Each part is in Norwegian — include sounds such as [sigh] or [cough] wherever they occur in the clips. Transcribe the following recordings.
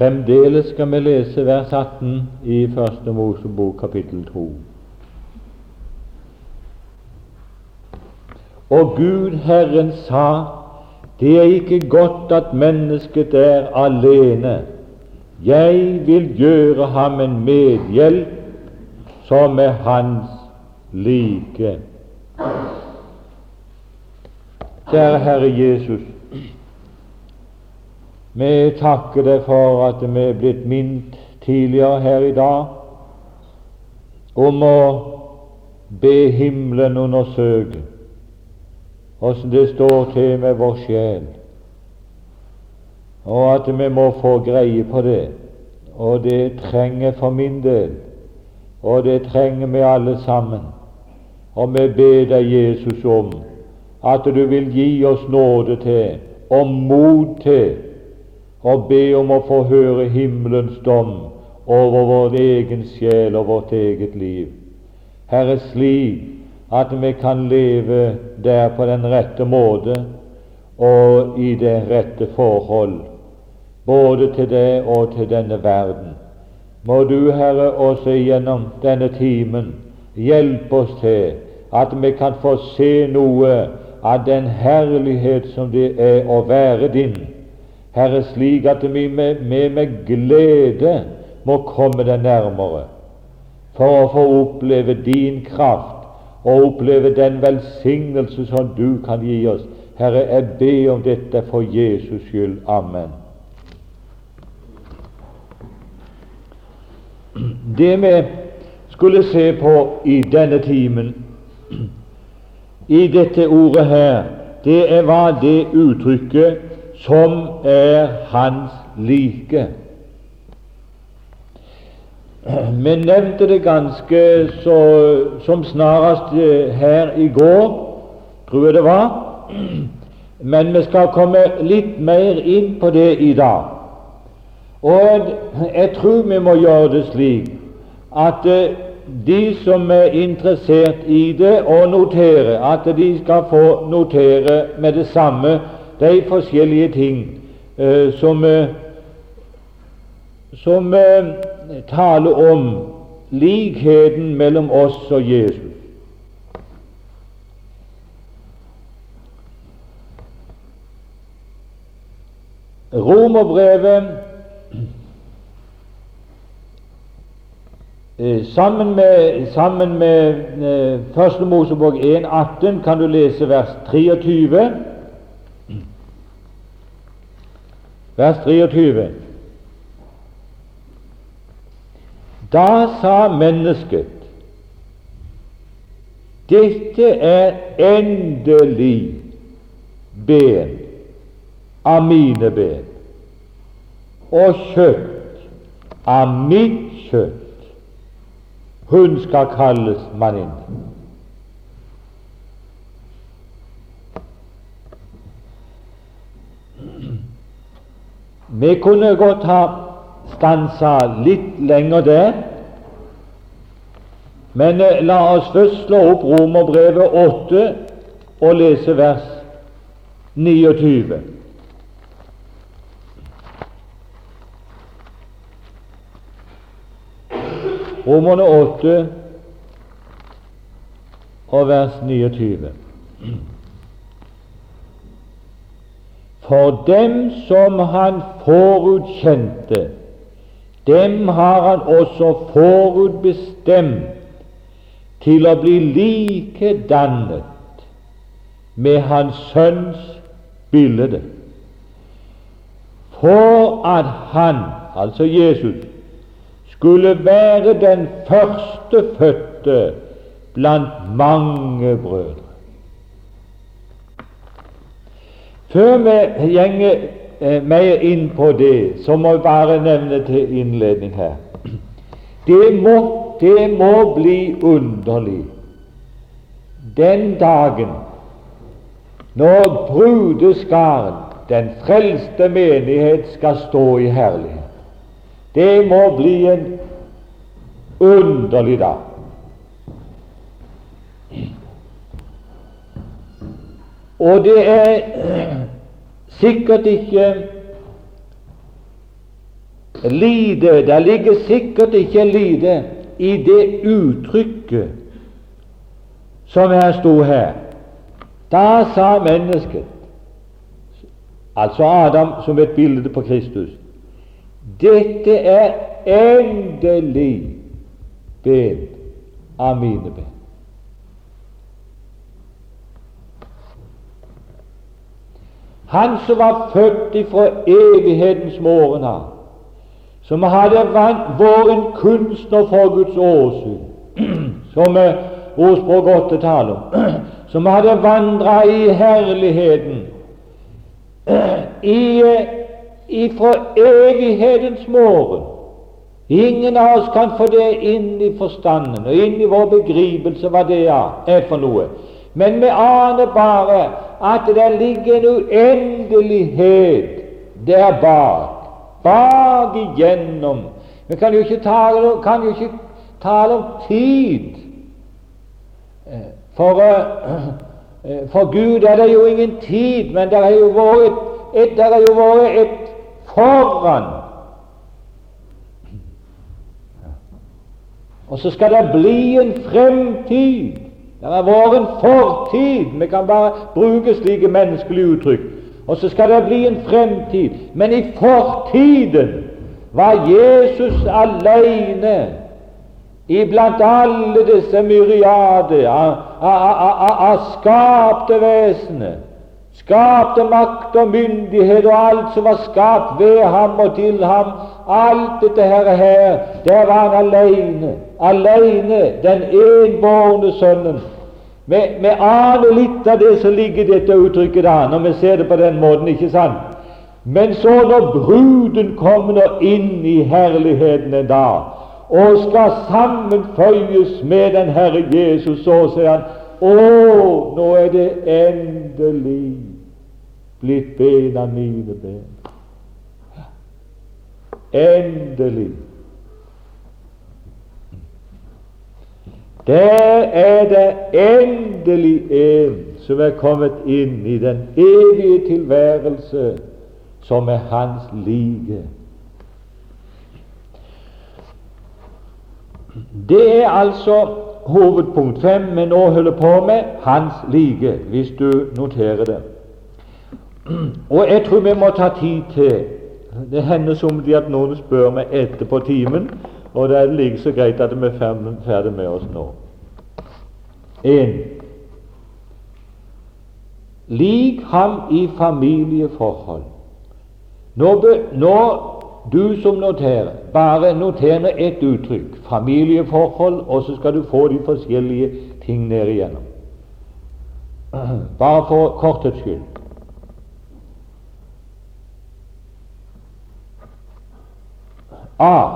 Fremdeles skal vi lese vers 18 i Første Mosebok kapittel 2. Og Gud Herren sa, det er ikke godt at mennesket er alene. Jeg vil gjøre ham en medhjelp som er hans like. Kjære Herre Jesus, vi takker deg for at vi er blitt minnet tidligere her i dag om å be himmelen undersøke åssen det står til med vår sjel, og at vi må få greie på det. Og det trenger for min del, og det trenger vi alle sammen. Og vi ber deg, Jesus, om at du vil gi oss nåde til og mot til å be om å få høre himmelens dom over vår egen sjel og vårt eget liv. Herre, slik at vi kan leve der på den rette måte og i det rette forhold, både til deg og til denne verden. Må du, Herre, også gjennom denne timen hjelpe oss til at vi kan få se noe av den herlighet som det er å være din. Herre, slik at vi med, med, med glede må komme deg nærmere for å få oppleve din kraft og oppleve den velsignelse som du kan gi oss. Herre, jeg ber om dette for Jesus skyld. Amen. Det vi skulle se på i denne timen, i dette ordet her, det hva det uttrykket som er hans like. Vi nevnte det ganske så, som snarest eh, her i går, tror jeg det var, men vi skal komme litt mer inn på det i dag. Og jeg tror vi må gjøre det slik at eh, de som er interessert i det og notere, at de skal få notere med det samme de forskjellige ting eh, som, eh, som eh, tale om likheten mellom oss og Jesus. Romerbrevet eh, Sammen med, sammen med eh, Første Mosebok 1,18 kan du lese vers 23. Vers 23. Da sa mennesket dette er endelig ben av mine ben og kjøtt av mitt kjøtt. Hun skal kalles manninne. Vi kunne godt ha stansa litt lenger der. Men eh, la oss først slå opp Romerbrevet 8 og lese vers 29. Romerne 8 og vers 29. For dem som han forutkjente, dem har han også forutbestemt til å bli likedannet med Hans Sønns bilde, for at han, altså Jesus, skulle være den førstefødte blant mange brødre. Før vi gjenger eh, mer inn på det, så må jeg bare nevne til innledning her Det må, det må bli underlig den dagen når brudeskaren, den frelste menighet, skal stå i herlighet. Det må bli en underlig dag. Og det er sikkert ikke lite Det ligger sikkert ikke lite i det uttrykket som her sto her. Da sa mennesket, altså Adam som et bilde på Kristus, dette er endelig ben av mine ben. Han som var født ifra evighetens morgen av, som hadde vært en kunstner for Guds åsyn, [clears throat] som ordspråk 8 taler om, [clears throat] som hadde vandra i herligheten [clears throat] i, ifra evighetens morgen. Ingen av oss kan få det inn i forstanden og inn i vår begripelse hva det er for noe. Men vi aner bare at det ligger en uendelighet der bak bak igjennom. Vi kan jo ikke tale, kan jo ikke tale om tid. Eh, for, uh, for Gud er det jo ingen tid, men det har jo vært et, det er jo vært et foran. Og så skal det bli en fremtid. Det har vært en fortid. Vi kan bare bruke slike menneskelige uttrykk. Og så skal det bli en fremtid. Men i fortiden var Jesus alene iblant alle disse myriader av skapte vesener. Skapte makt og myndighet og alt som var skapt ved ham og til ham. Alt dette her, her der var han alene. Alene, den enbårne sønnen. Vi, aner litt av det som ligger i dette uttrykket da, når vi ser det på den måten, ikke sant? Men så når bruden kommer inn i herligheten en dag og skal sammenføyes med den Herre Jesus, så sier han Å, nå er det endelig blitt ben av mine ben. Endelig. Der er det endelig en som er kommet inn i den evige tilværelse, som er hans like. Det er altså hovedpunkt fem vi nå holder på med hans like, hvis du noterer det. Og jeg tror vi må ta tid til Det hender som de at noen spør meg etterpå timen og det er like så greit at vi er ferdig med oss nå. En. Lik ham i familieforhold. Nå, nå du som noterer, bare noter med ett uttrykk familieforhold, og så skal du få de forskjellige ting ned igjennom. [clears throat] Bare for korthets skyld. A.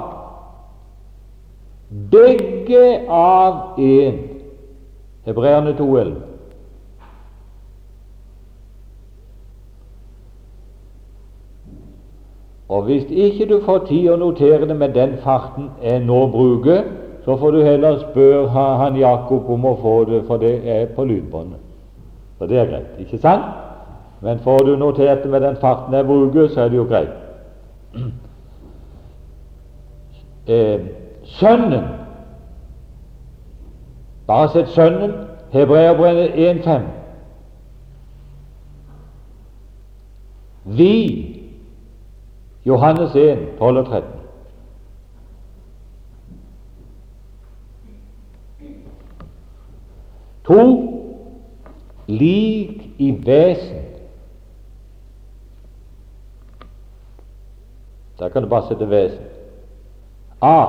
Begge av én. Hebreerne 2,11. Og hvis ikke du får tid å notere det med den farten jeg nå bruker, så får du heller spørre han Jakob om å få det, for det er på lydbåndet. Så det er greit, ikke sant? Men får du notert det med den farten jeg bruker, så er det jo greit. [clears throat] Eh, Sønnen Bare sett Sønnen, Hebreerbrevet 1,5. Vi, Johannes 1, 12 og 13. To lik i vesen. Der kan du bare sette vesen. A.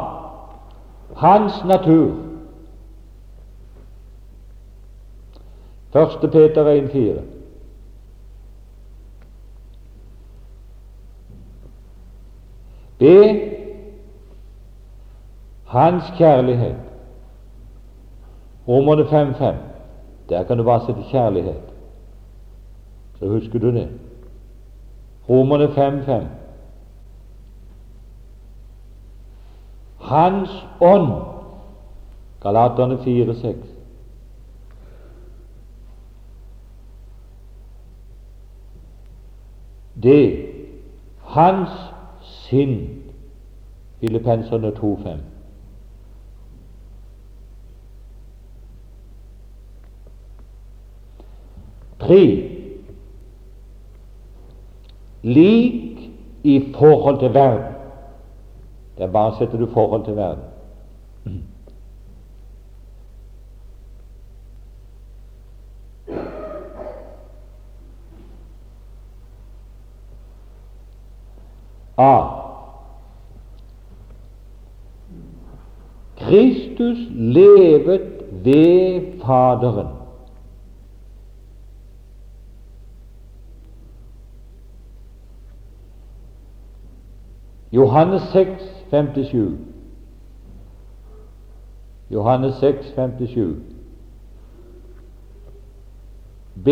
Hans natur. 1. Peter 1,4. B. Hans kjærlighet. Romerne 5,5. Der kan du bare sette kjærlighet. Så husker du det. Romerne 5,5. Hans ånd, Galaterne 4,6. Det hans sinn Filippenserne 2,5. Tre lik i forhold til verden. Der bare setter du forhold til verden. [clears throat] A. Kristus levet ved Faderen. Johannes 6, 57. Johannes 6, 57. B.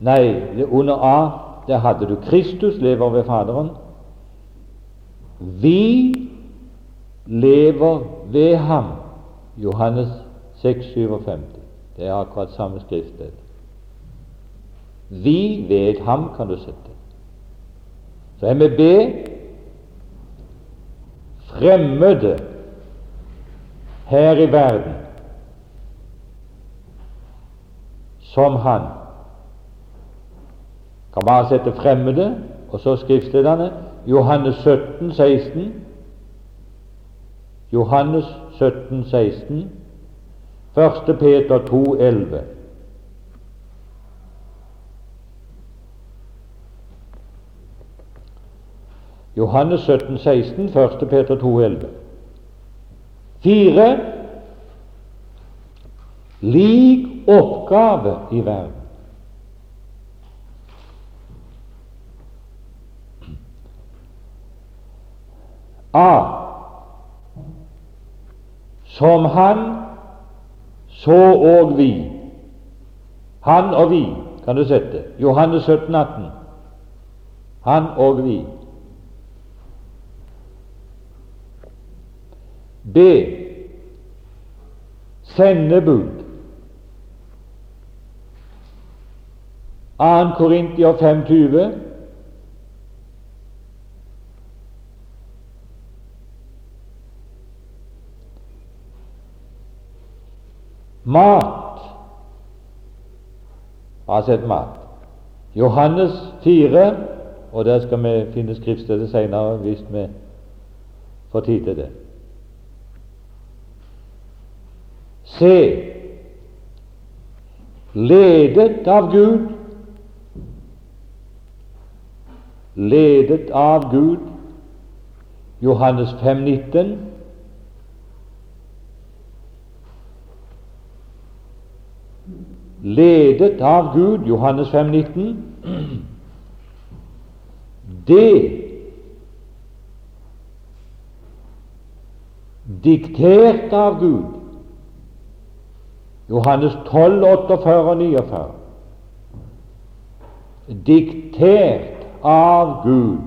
Nei, under A der hadde du Kristus lever ved Faderen. Vi lever ved ham. Johannes 6, 57. Det er akkurat samme skriftsted. Vi ved ham, kan du sette. Så er vi B fremmede her i verden som han. Kan bare sette fremmede, og så skriftstedene. Johannes 17, 16. Johannes 17, 16. 1. Peter 2, 11. Johannes 17, 16, 1. Peter 2, 11. Fire lik oppgave i verden. A. Som han, så og vi. Han og vi, kan du sette. Johannes 17, 18. Han og vi. B. Sendebud. 2. Korintier 5.20. Mat. Altså et mat. Johannes 4, og der skal vi finne skriftstedet senere hvis vi får tid til det. Se, ledet av Gud, ledet av Gud, Johannes 5, 19. Ledet av Gud, Johannes 5, 19. Det diktert av Gud, Johannes 12, 48 og 49. Diktert av Gud.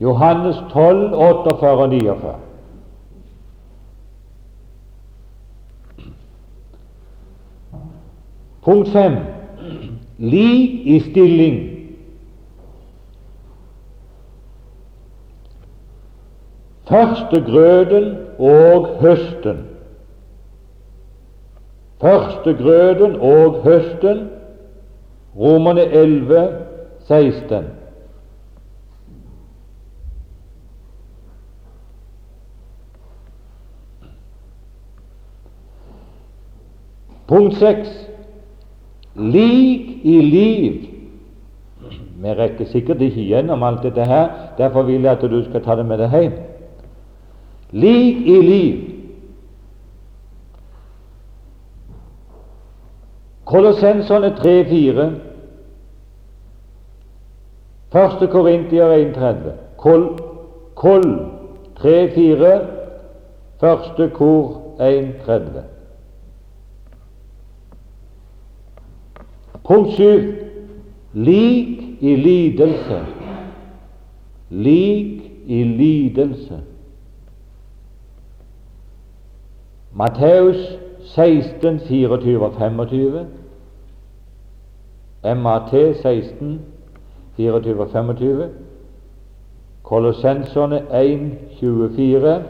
Johannes 12, 48 og 49. Punkt 5. Lik i stilling. Første grøden og høsten. Første grøden og høsten, Romerne 11, 16. Punkt 6. Lik i liv. Vi rekker sikkert ikke gjennom alt dette her, derfor vil jeg at du skal ta det med deg hjem. Lik i liv. Kolossenserne 3-4. Første Korintier 31. Kol, kol 3-4. Første kor 1.30. Punkt 7. Lik i lidelse. Lik i lidelse. Matteus 16, 24 og 25. MAT 16, 24 og 25. Kolossenserne 1,24.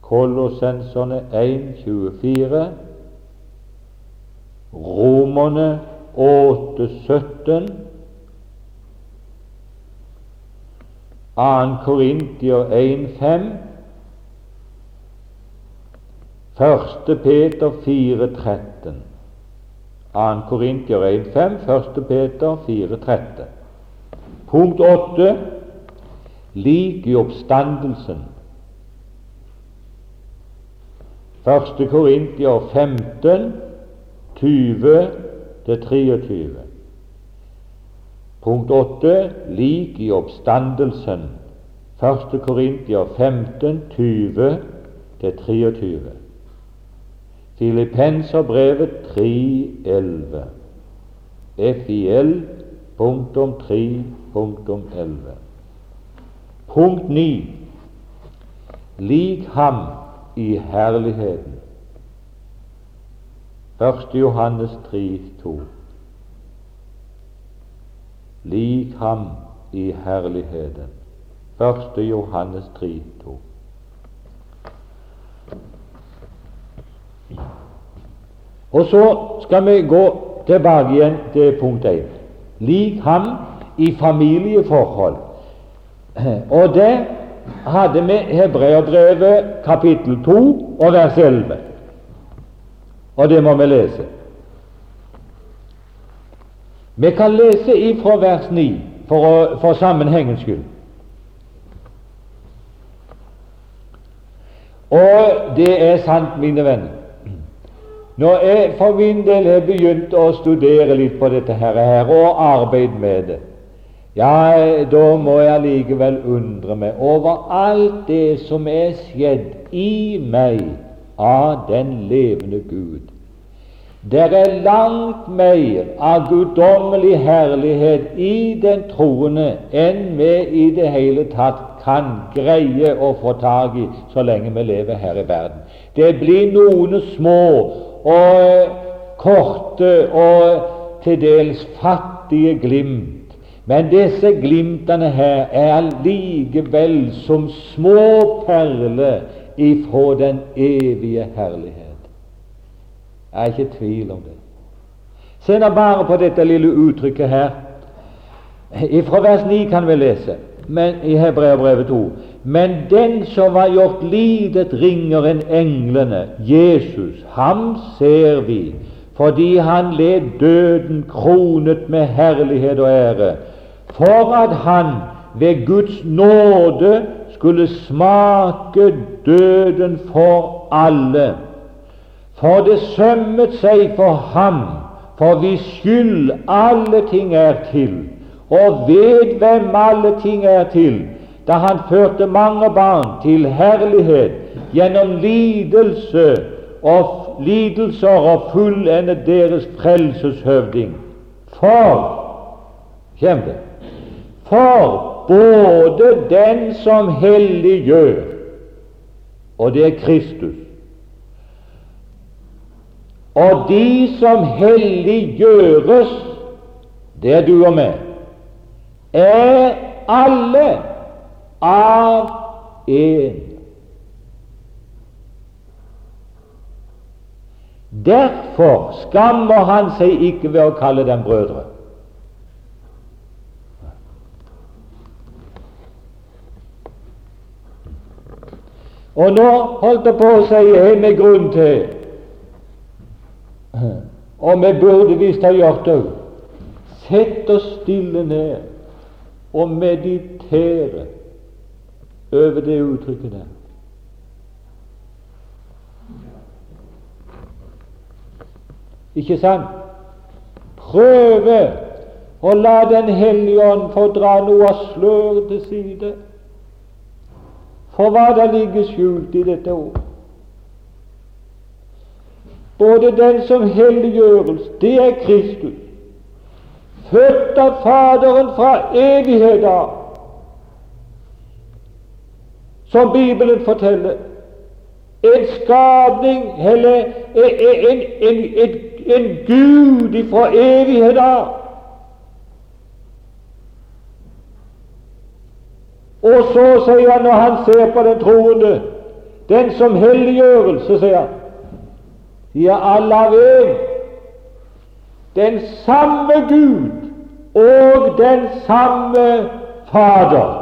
Kolossenserne 1,24. Romerne 8,17. 2. Korintier 1,5. 1. Peter 4,13. 2. Korintier 1,5, 1. Peter 4,13. Punkt 8 lik i oppstandelsen. 1. Korintier 15, 20-23. Punkt 8 lik i oppstandelsen. 1. Korintier 15, 20-23. Filippenserbrevet 3.11. FIL punktum 3 punktum 11. Punkt 9. Lik ham i herligheten. 1. Johannes 3, 2. Lik ham i herligheten. 1. Johannes 3, 2. Og så skal vi gå tilbake igjen til punkt 1. Lik ham i familieforhold. [clears throat] Og det hadde vi Hebreabrevet kapittel 2 og vers 11. Og det må vi lese. Vi kan lese ifra vers 9 for, å, for sammenhengens skyld. Og det er sant, mine venner. Når jeg for min del har begynt å studere litt på dette her, og arbeide med det, ja, da må jeg likevel undre meg over alt det som er skjedd i meg av den levende Gud. Det er langt mer av guddommelig herlighet i den troende enn vi i det hele tatt kan greie å få tak i så lenge vi lever her i verden. Det blir noen små og korte og til dels fattige glimt. Men disse glimtene her er likevel som små perler ifra den evige herlighet. Jeg er ikke tvil om det. Se nå bare på dette lille uttrykket her. Fra vers 9 kan vi lese men, i Hebreabrevet 2. Men den som var gjort lidet ringere enn englene, Jesus, ham ser vi, fordi han led døden kronet med herlighet og ære, for at han ved Guds nåde skulle smake døden for alle. For det sømmet seg for ham, for vi skyld alle ting er til, og ved hvem alle ting er til, da han førte mange barn til herlighet gjennom lidelse og lidelser og fullende deres frelseshøvding. For Kjem det? For både den som helliggjør, og det er Kristus, og de som helliggjøres, det er du og meg, er alle av én. Derfor skammer han seg ikke ved å kalle dem brødre. Og nå holdt jeg på å si jeg med grunn til, og vi burde visst ha gjort det Sett oss stille ned og meditere over det uttrykket der. Ikke sant? Prøve å la Den hellige ånd få dra noe av sløret til side for hva det ligger skjult i dette ord. Både den som helliggjøres, det er Kristus, født av Faderen fra evighet av, som Bibelen forteller. En skapning, eller en, en, en, en Gud ifra evighet av. Og så sier han når han ser på den troende, den som helliggjørelse, sier han, er alle av én. Den samme Gud og den samme Fader.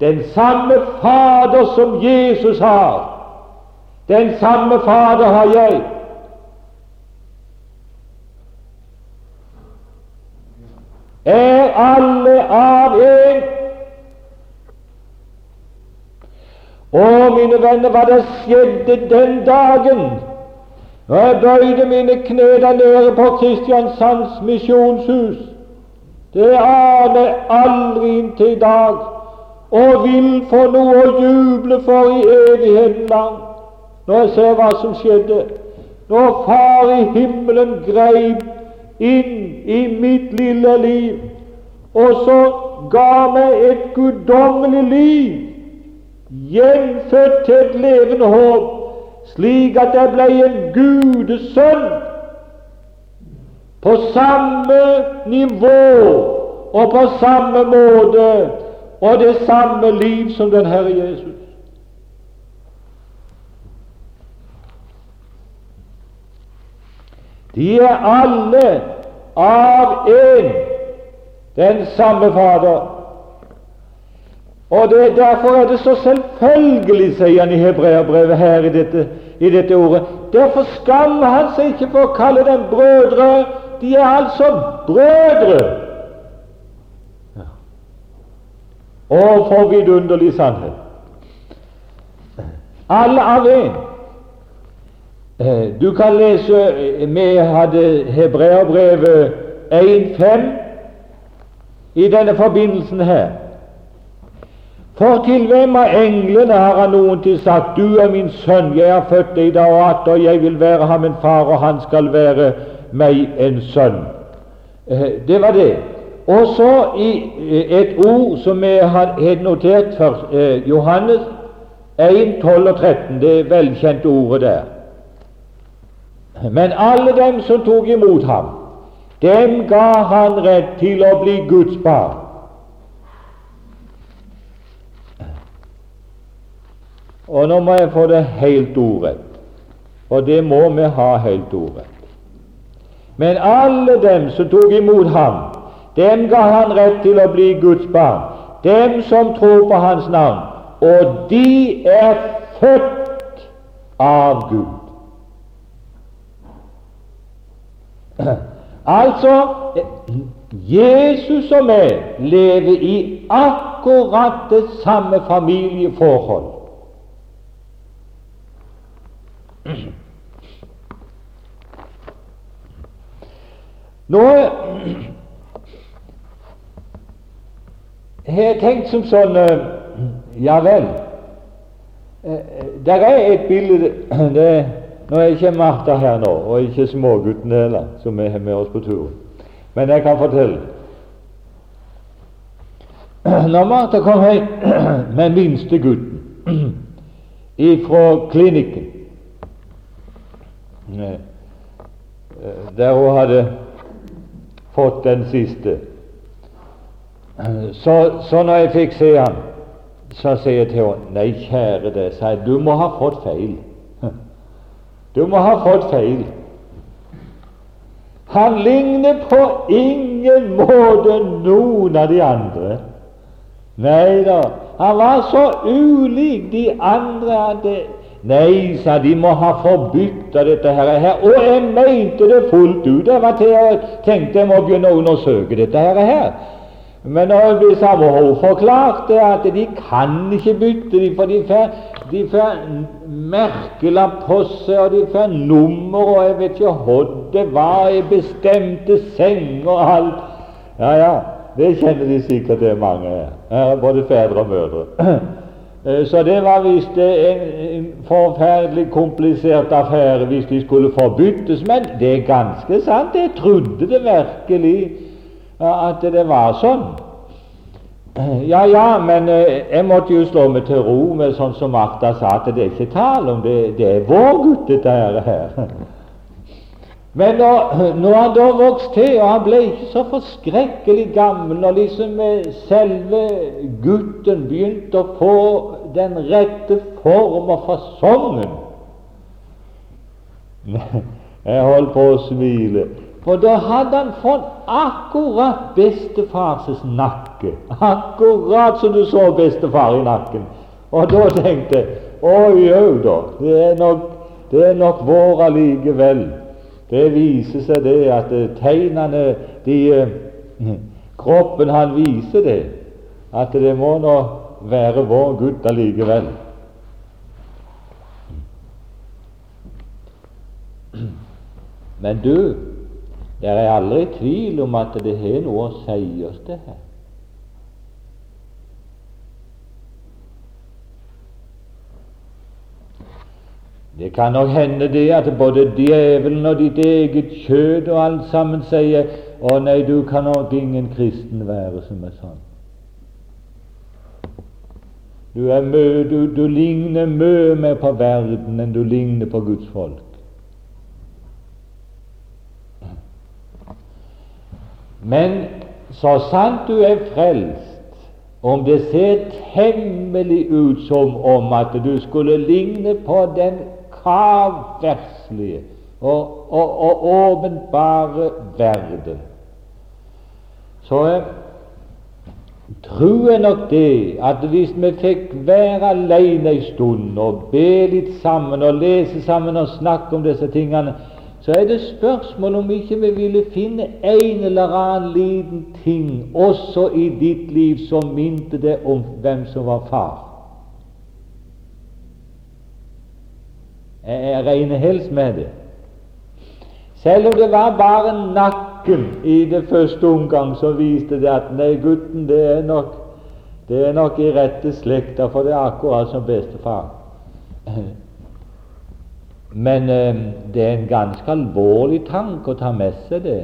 Den samme Fader som Jesus har, den samme Fader har jeg. Er alle av én. Og mine venner, hva det skjedde den dagen? Jeg bøyde mine kne der nede på Kristiansands misjonshus, det aner jeg aldri inntil i dag, og vil få noe å juble for i evigheten lang, når jeg ser hva som skjedde, når Far i himmelen greip inn i mitt lille liv, og så ga meg et guddommelig liv, gjenfødt til et levende håp, slik at jeg ble en gudesønn på samme nivå og på samme måte og det samme liv som den Herre Jesus. De er alle av én, den samme Fader. Og det, Derfor er det så selvfølgelig, sier han i hebreerbrevet her i dette, i dette ordet. Derfor skammer han seg ikke for å kalle dem brødre. De er altså brødre. Ja. Og for vidunderlig sannhet. Alle av én. Eh, du kan lese Vi hadde hebreerbrevet 1.5 i denne forbindelsen her. For til hvem av englene har han noen til sagt, Du er min sønn, jeg har født deg i dag og atter, jeg vil være ham en far, og han skal være meg en sønn. Eh, det var det. Og så eh, et ord som jeg har notert først, eh, Johannes 1, 12 og 13, det velkjente ordet der. Men alle dem som tok imot ham, dem ga han rett til å bli Guds barn Og nå må jeg få det helt ordrett, og det må vi ha helt ordrett. Men alle dem som tok imot ham, dem ga han rett til å bli Guds barn, dem som tror på hans navn, og de er født av Gud. [clears throat] Altså Jesus og meg lever i akkurat det samme familieforhold. Nå har jeg tenkt som sånn eh, Ja vel. Eh, der er et bilde [clears throat] det, Nå er ikke Martha her nå, og ikke småguttene heller, som er med oss på turen. Men jeg kan fortelle. [clears throat] Når Martha kom hjem [clears throat] med minste gutten ifra klinikken Eh, der hun hadde fått den siste. Så, så når jeg fikk se han, så sier jeg til henne Nei, kjære deg, sa jeg, du må ha fått feil. [laughs] Du må ha fått feil. Han ligner på ingen måte noen av de andre. Nei da, han var så ulik de andre at det Nei, sa de, må ha forbytta dette her, Og jeg mente det fullt ut. Jeg var til og tenkte jeg må begynne å undersøke dette her. Men når blir hun forklarte at de kan ikke bytte de, for de får, de merkelapp på seg, og de får nummer, og jeg vet ikke hva det var i bestemte senger og alt. Ja, ja, det kjenner de sikkert, det er mange her. Er både fedre og mødre. Eh, så det var visst en forferdelig komplisert affære hvis de skulle forbyttes. Men det er ganske sant. Jeg trodde det virkelig at det var sånn. Ja, ja, men eh, jeg måtte jo slå meg til ro med sånn som Martha sa, at det er ikke tale om det. Det er vår gutt, dette her. Men når, når, han da vokste til, og han ble ikke så forskrekkelig gammel, når liksom selve gutten begynte å få den rette form og fasongen [laughs] Jeg holdt på å smile, for da hadde han fått akkurat bestefars nakke. Akkurat som du så bestefar i nakken. Og da tenkte jeg Å jau da, det er nok, det er nok vår allikevel. Det viser seg det at eh, tegnene de, eh, [laughs] Kroppen han viser det, at det må nå være vår gutt allikevel. Men du, det er aldri tvil om at det har noe å si oss, det her. Det kan nok hende det at både djevelen og ditt eget kjød og alt sammen sier å nei, du kan nok ingen kristen være som er sånn. Du, er mø, du, du ligner mye mer på verden enn du ligner på Guds folk. Men så sant du er frelst, om det ser temmelig ut som om at du skulle ligne på den kravverslige og, og, og åpenbare verden, så tror jeg nok det at hvis vi fikk være alene en stund og be litt sammen og lese sammen og snakke om disse tingene, så er det spørsmål om ikke vi ville finne en eller annen liten ting også i ditt liv som minte deg om hvem som var far. Jeg regner helst med det. Selv om det var bare nakken i det første omgang som viste det at nei, gutten, det er nok, det er nok i rette slekta, for det er akkurat som bestefar. Men eh, det er en ganske alvorlig tanke å ta med seg det.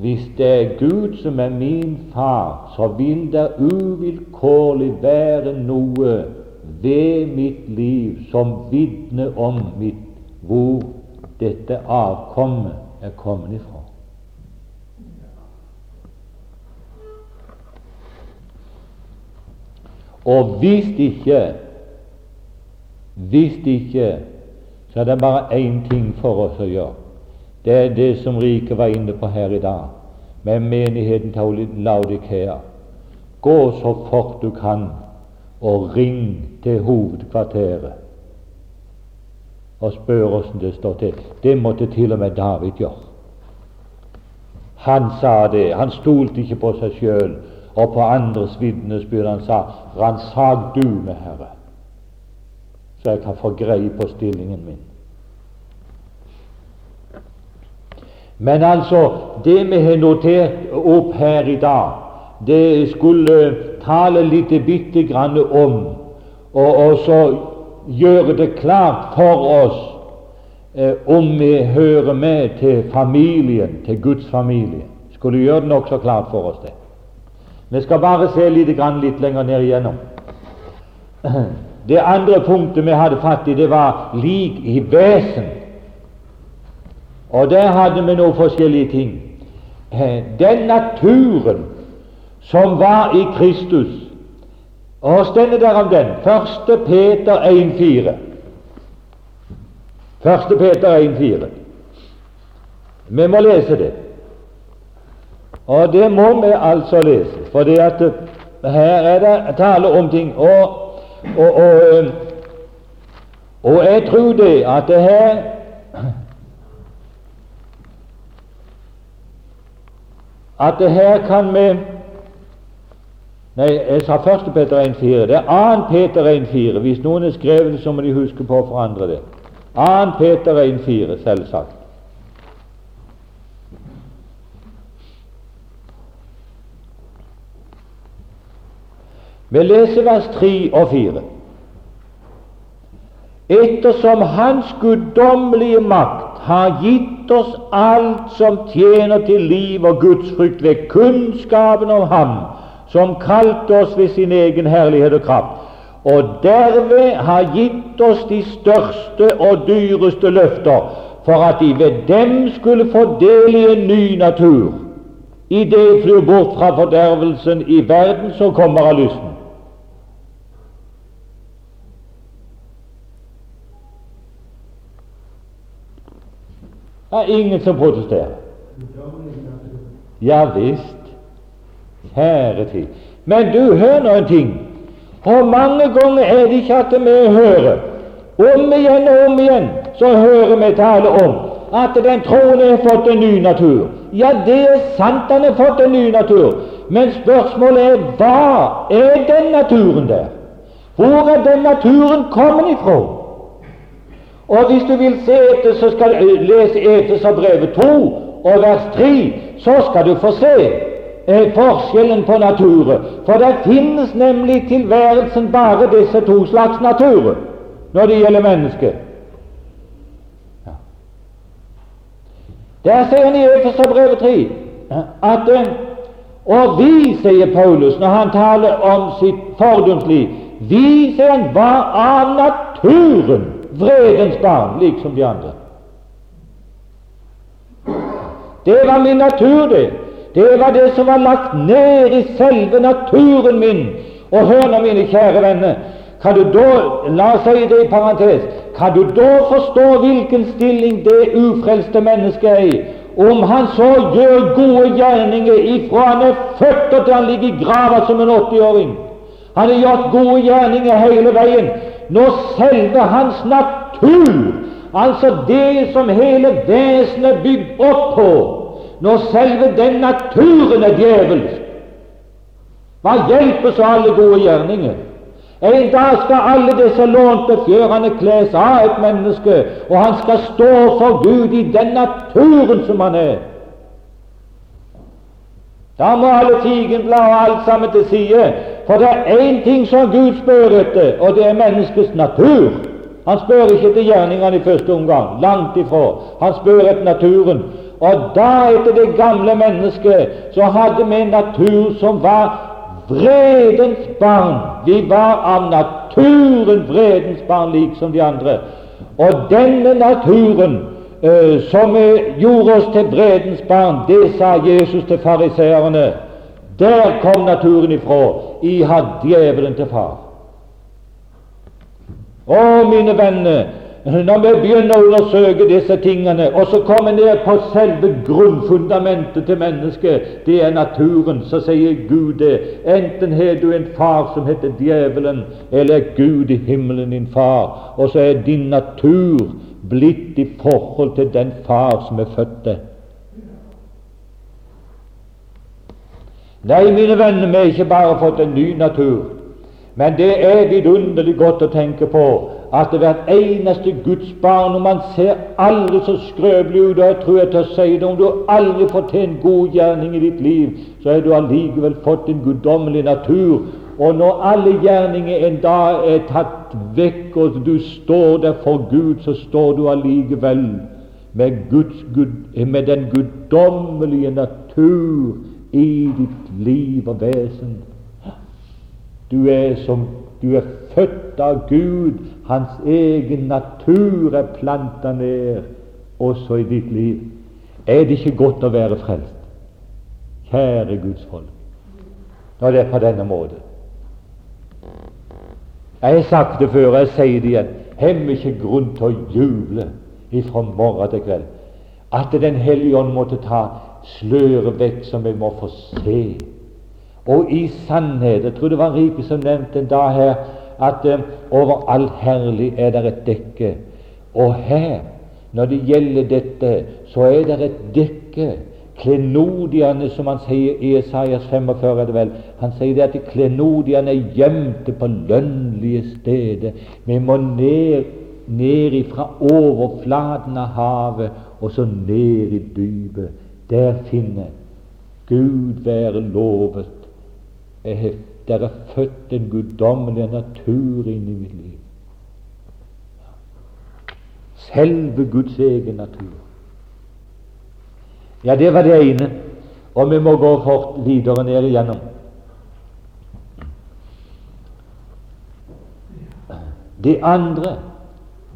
Hvis det er Gud som er min far, så vil det uvilkårlig være noe ved mitt liv som vitne om mitt, hvor dette avkommet er kommet ifra. Og hvis ikke hvis ikke så er det bare én ting for oss å gjøre. Det er det som Riket var inne på her i dag, med menigheten til Laudikea. Gå så fort du kan og ring til hovedkvarteret og spør åssen det står til. Det måtte til og med David gjøre. Han sa det. Han stolte ikke på seg sjøl og på andres vitnesbyrd. Han sa 'Ransak du med Herre', så jeg kan få greie på stillingen min. Men altså, det vi har notert opp her i dag, det skulle tale litt bitte grann om, og, og så gjøre det klart for oss eh, om vi hører med til familien, til Guds familie. Skulle gjøre det nokså klart for oss, det. Vi skal bare se litt, grann, litt lenger ned igjennom. [clears throat] Det andre punktet vi hadde fatt i, det var lik i vesen. Og der hadde vi noen forskjellige ting. Eh, den naturen som var i Kristus. Og stender der om den? 1. Peter 1,4. 1. Peter 1,4. Vi må lese det. Og det må vi altså lese, for at her er det tale om ting. Og, og, og, og jeg tror det at det her [clears throat] at det her kan vi Nei, jeg sa 1. Peter 1,4. Det er 2. Peter 1,4. Hvis noen har skrevet det, så må de huske på å forandre det. 2. Peter 1,4, selvsagt. Vi leser vers 3 og 4. Ettersom Hans guddommelige makt har gitt oss alt som tjener til liv og gudsfrykt ved kunnskapen om Ham, som kalte oss ved sin egen herlighet og kraft, og derved har gitt oss de største og dyreste løfter, for at de ved dem skulle få del i en ny natur. I det flyr bort fra fordervelsen i verden som kommer av lysten. Det er ingen som protesterer. Ja visst. Kjære tid. Men du, hør nå en ting. Og mange ganger er det ikke at vi hører. Om igjen og om igjen så hører vi tale om at den troende har fått en ny natur. Ja, det er sant han har fått en ny natur, men spørsmålet er hva er den naturen der? Hvor er den naturen kommet ifra? Og hvis du vil se etter, så skal du lese Efeserbrevet 2 og vers 3, så skal du få se eh, forskjellen på naturer. For det finnes nemlig tilværelsen bare disse to slags naturer når det gjelder mennesket. Ja. Der sier han i Efeserbrevet 3 at eh, Og vi, sier Paulus når han taler om sitt fordomsliv, vi, sier han, var av naturen vredens barn, liksom de andre. Det var min natur, det. Det var det som var lagt ned i selve naturen min. Og hør nå, mine kjære venner, kan du da, la oss si det i parentes, kan du da forstå hvilken stilling det ufrelste mennesket er i, om han så gjør gode gjerninger ifra han er født og til han ligger i grava som en 80-åring? Han har gjort gode gjerninger hele veien. Når selve hans natur Altså det som hele vesenet er bygd opp på, når selve den naturen er djevelsk. Hva hjelper så alle gode gjerninger? En dag skal alle disse lånte fjørene kles av et menneske, og han skal stå for Gud i den naturen som han er. Da må alle tigenblad og alt sammen til side, for det er én ting som Gud spør etter, og det er menneskets natur. Han spør ikke etter gjerningene i første omgang, langt ifra. Han spør etter naturen. Og da, etter det gamle mennesket, så hadde vi en natur som var vredens barn. Vi var av naturen vredens barn, lik som de andre. Og denne naturen eh, som gjorde oss til vredens barn, det sa Jesus til fariseerne. Der kom naturen ifra. I har djevelen til far. Å, mine venner, når vi begynner å undersøke disse tingene, og så kommer ned på selve grunnfundamentet til mennesket, det er naturen, så sier Gud det. Enten har du en far som heter djevelen, eller er Gud i himmelen din far, og så er din natur blitt i forhold til den far som er født deg. Nei, mine venner, vi har ikke bare fått en ny natur. Men det er vidunderlig godt å tenke på at hvert eneste Guds barn Om man ser aldri så skrøpelig ut, og jeg tror jeg tør si det, om du aldri får til en god gjerning i ditt liv, så har du allikevel fått en guddommelig natur. Og når alle gjerninger en dag er tatt vekk, og du står der for Gud, så står du allikevel med, Guds, med den guddommelige natur i ditt liv og vesen. Du er som du er født av Gud. Hans egen natur er planta ned også i ditt liv. Er det ikke godt å være frelst? Kjære Guds folk, når det er på denne måten. Jeg har sagt det før, jeg sier det igjen. Hem ikke grunn til å juble ifra morgen til kveld? At Den hellige ånd måtte ta sløret vekk, som vi må få se og i sannhet Jeg tror det var Rike som nevnte en dag her at eh, over all herlig er det et dekke. Og her, når det gjelder dette, så er det et dekke. Klenodiene, som han sier i Esaias 45, er det vel. Han sier det at klenodiene er gjemte på lønnlige steder. Vi må ned, ned ifra overflaten av havet og så ned i dypet. Der finner Gud være lovet jeg har der er født en guddommelig natur inn i mitt liv. Selve Guds egen natur. Ja, det var det ene. Og vi må gå fort videre ned igjennom. Det andre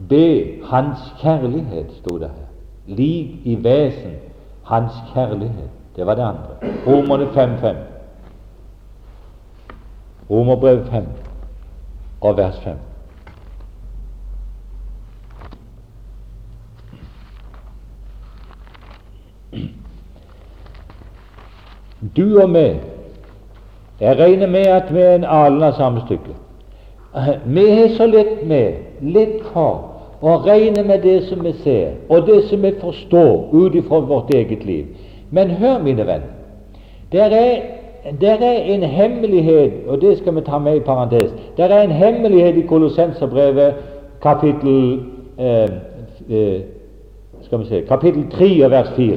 be Hans kjærlighet, sto det her. Lik i vesen Hans kjærlighet. Det var det andre. Romerne 5.5. Romerbrev 5 og vers 5. Du og meg Jeg regner med at vi er en alen av samme stykke. Vi har så lett med, lett for, å regne med det som vi ser, og det som vi forstår ut ifra vårt eget liv. Men hør, mine venner, der er, der er en hemmelighet, og det skal vi ta med i parentes. Der er en hemmelighet i Kolossenserbrevet kapittel eh, eh, skal vi se, kapittel 3 og vers 4.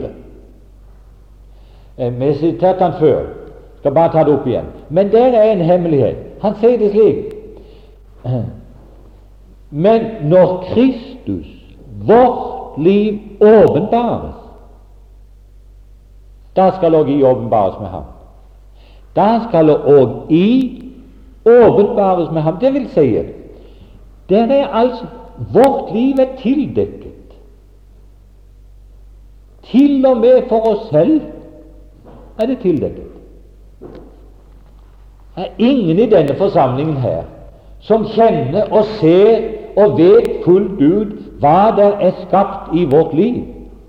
Eh, vi har sitert den før. Skal bare ta det opp igjen. Men der er en hemmelighet. Han sier det slik [clears throat] Men når Kristus, vårt liv, åpenbares, da skal også I åpenbares med ham. Da skal òg I åpenbares med ham. Det vil si, der er altså Vårt liv er tildekket. Til og med for oss selv er det tildekket. Det er ingen i denne forsamlingen her som kjenner og ser og vet fullt ut hva der er skapt i vårt liv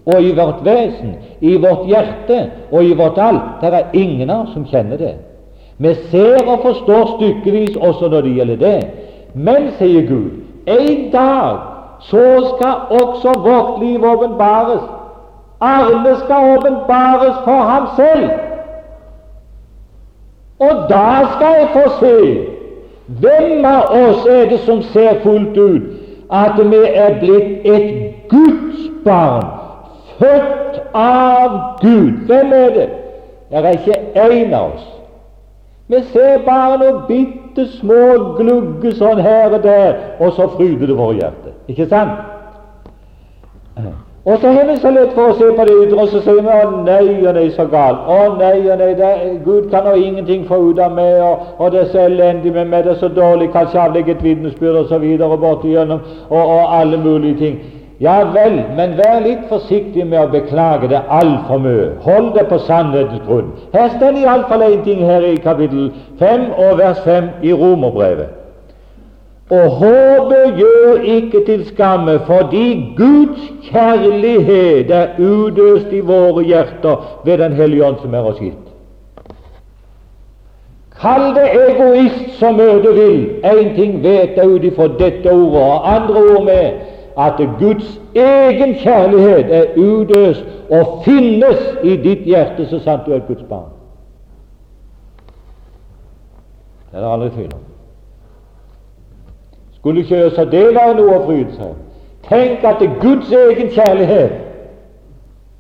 og i vårt vesen, i vårt hjerte og i vårt alt. Det er ingen av oss som kjenner det. Vi ser og forstår stykkevis også når det gjelder det. Men, sier Gud, en dag så skal også vårt liv åpenbares. Arne skal åpenbares for ham selv. Og da skal jeg få se hvem av oss er det som ser fullt ut at vi er blitt et Guds barn, født av Gud. Hvem er det? Det er ikke én av oss. Vi ser bare noen bitte små glugger sånn her og der, og så fryder det våre hjerte. Ikke sant? Og så har vi så lett for å se på det ytre, og så sier vi å nei og nei, så galt. Å nei og nei, det, Gud kan nå ingenting få ut av meg, og, og, det er så elendig med meg, det er så dårlig, kanskje avlegge et vitnesbyrd osv. og gjennom, og, og alle mulige ting. Ja vel, men vær litt forsiktig med å beklage det altfor mye. Hold det på sannhetens grunn. Her står iallfall én ting her i kapittel 5 og vers 5 i Romerbrevet. Og håpet gjør ikke til skamme, fordi Guds kjærlighet er udøst i våre hjerter ved Den hellige ånd som er oss gitt. Kall det egoist så mye du vil. Én ting vet jeg ut ifra dette ordet, og andre ord med at Guds egen kjærlighet er udøst og finnes i ditt hjerte så sant du er Guds barn. Det er det aldri tvil om. Skulle ikke også det av noe å fryde seg Tenk at det er Guds egen kjærlighet,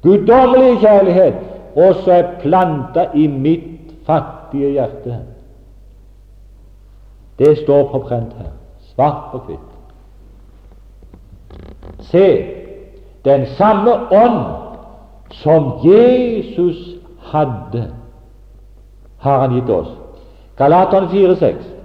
guddommelig kjærlighet, også er planta i mitt fattige hjerte. Det står på prent her, svart på hvitt. Se, den samme ånd som Jesus hadde, har han gitt oss. Galaterne 4,6.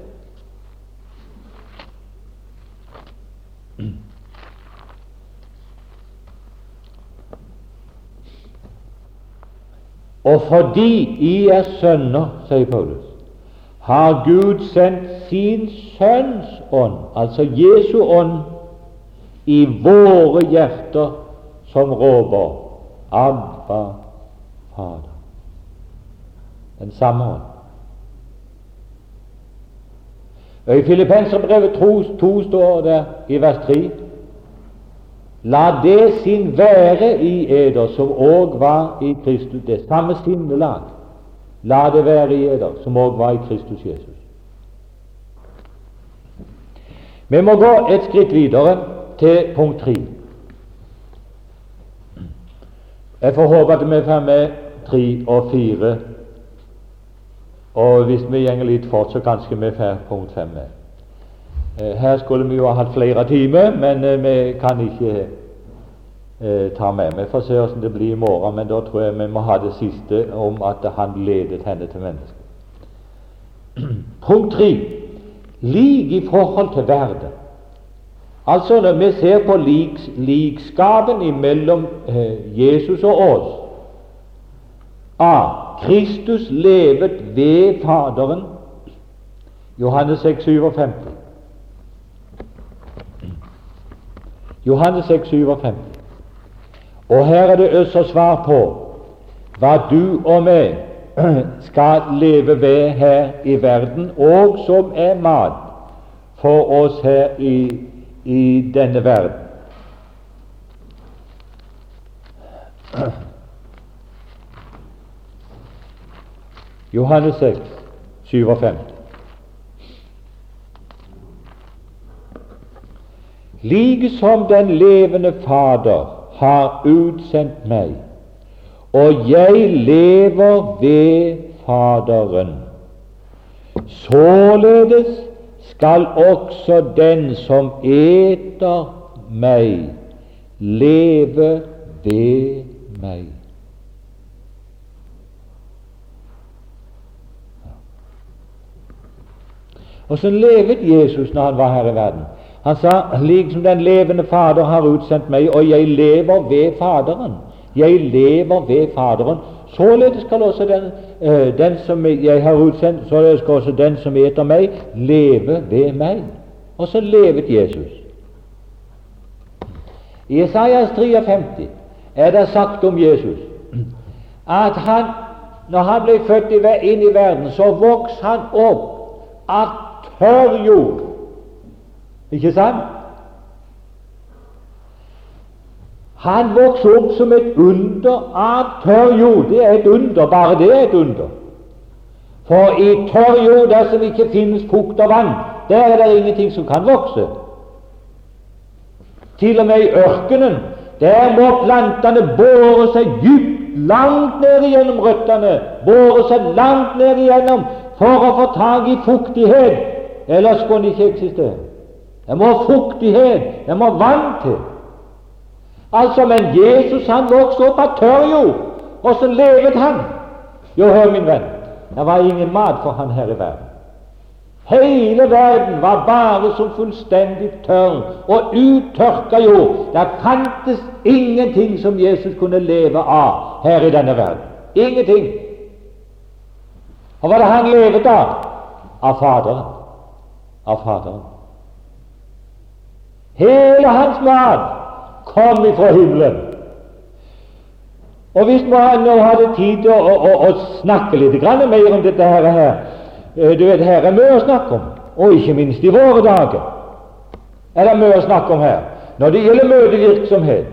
Og fordi I er sønner, sier Paulus, har Gud sendt sin Sønns ånd, altså Jesu ånd, i våre hjerter som råper Abba, Fader. Den samme ånd. Og I Filippenserbrevet 2, 2 står det i vers 3 La det sin være i eder som òg var i Kristus. Det samme sinnelag. La det være i eder som òg var i Kristus Jesus. Vi må gå et skritt videre til punkt tre. Jeg får håpe at vi får med tre og fire. Og hvis vi går litt fort, så kanskje vi får punkt fem med. Eh, her skulle vi jo ha hatt flere timer, men eh, vi kan ikke eh, ta med. Vi får se hvordan det blir i morgen, men da tror jeg vi må ha det siste om at han ledet henne til mennesket. [clears throat] Punkt tre lik i forhold til verden. Altså når vi ser på liks, likskapen mellom eh, Jesus og oss A. Kristus levet ved Faderen. Johannes 6, 57. Johannes 6, 57. Og her er det også svar på hva du og meg [clears throat] skal leve ved her i verden, og som er mat for oss her i, i denne verden. Johannes 6, 57. Like som den levende Fader har utsendt meg, og jeg lever ved Faderen. Således skal også den som eter meg, leve ved meg. Og så levet Jesus når han var her i verden. Han sa liksom den levende Fader har utsendt meg, og jeg lever ved Faderen. Jeg lever ved Faderen. Således skal også den, den som jeg har utsendt, således skal også den som eter meg, leve ved meg. Og så levet Jesus. I Isaias 53 er det sagt om Jesus at han, når han ble født inn i verden, så vokste han opp av tørr jord. Ikke sant? Han vokser opp som et under av tørr jord. Det er et under, bare det er et under. For i tørr jord, der som ikke finnes fukt og vann, der er det ingenting som kan vokse. Til og med i ørkenen, der må plantene bore seg dypt, langt ned igjennom røttene, bore seg langt ned igjennom for å få tak i fuktighet, ellers kunne de ikke eksistere. Det må fuktighet, det må vann til. Altså, Men Jesus han vokste opp av tørr jord. så levet han? Jo, hør, min venn, det var ingen mat for han her i verden. Hele verden var bare som fullstendig tørr og uttørka jord. Det fantes ingenting som Jesus kunne leve av her i denne verden. Ingenting. Og hva var det han levet av? Av Faderen. Av Faderen. Hele hans mat kom ifra himmelen. Og hvis man nå hadde tid til å, å, å, snakke litt mer om dette her, her Du vet, her er mye å snakke om, og ikke minst i våre dager er det mye å snakke om her. Når det gjelder møtevirksomhet,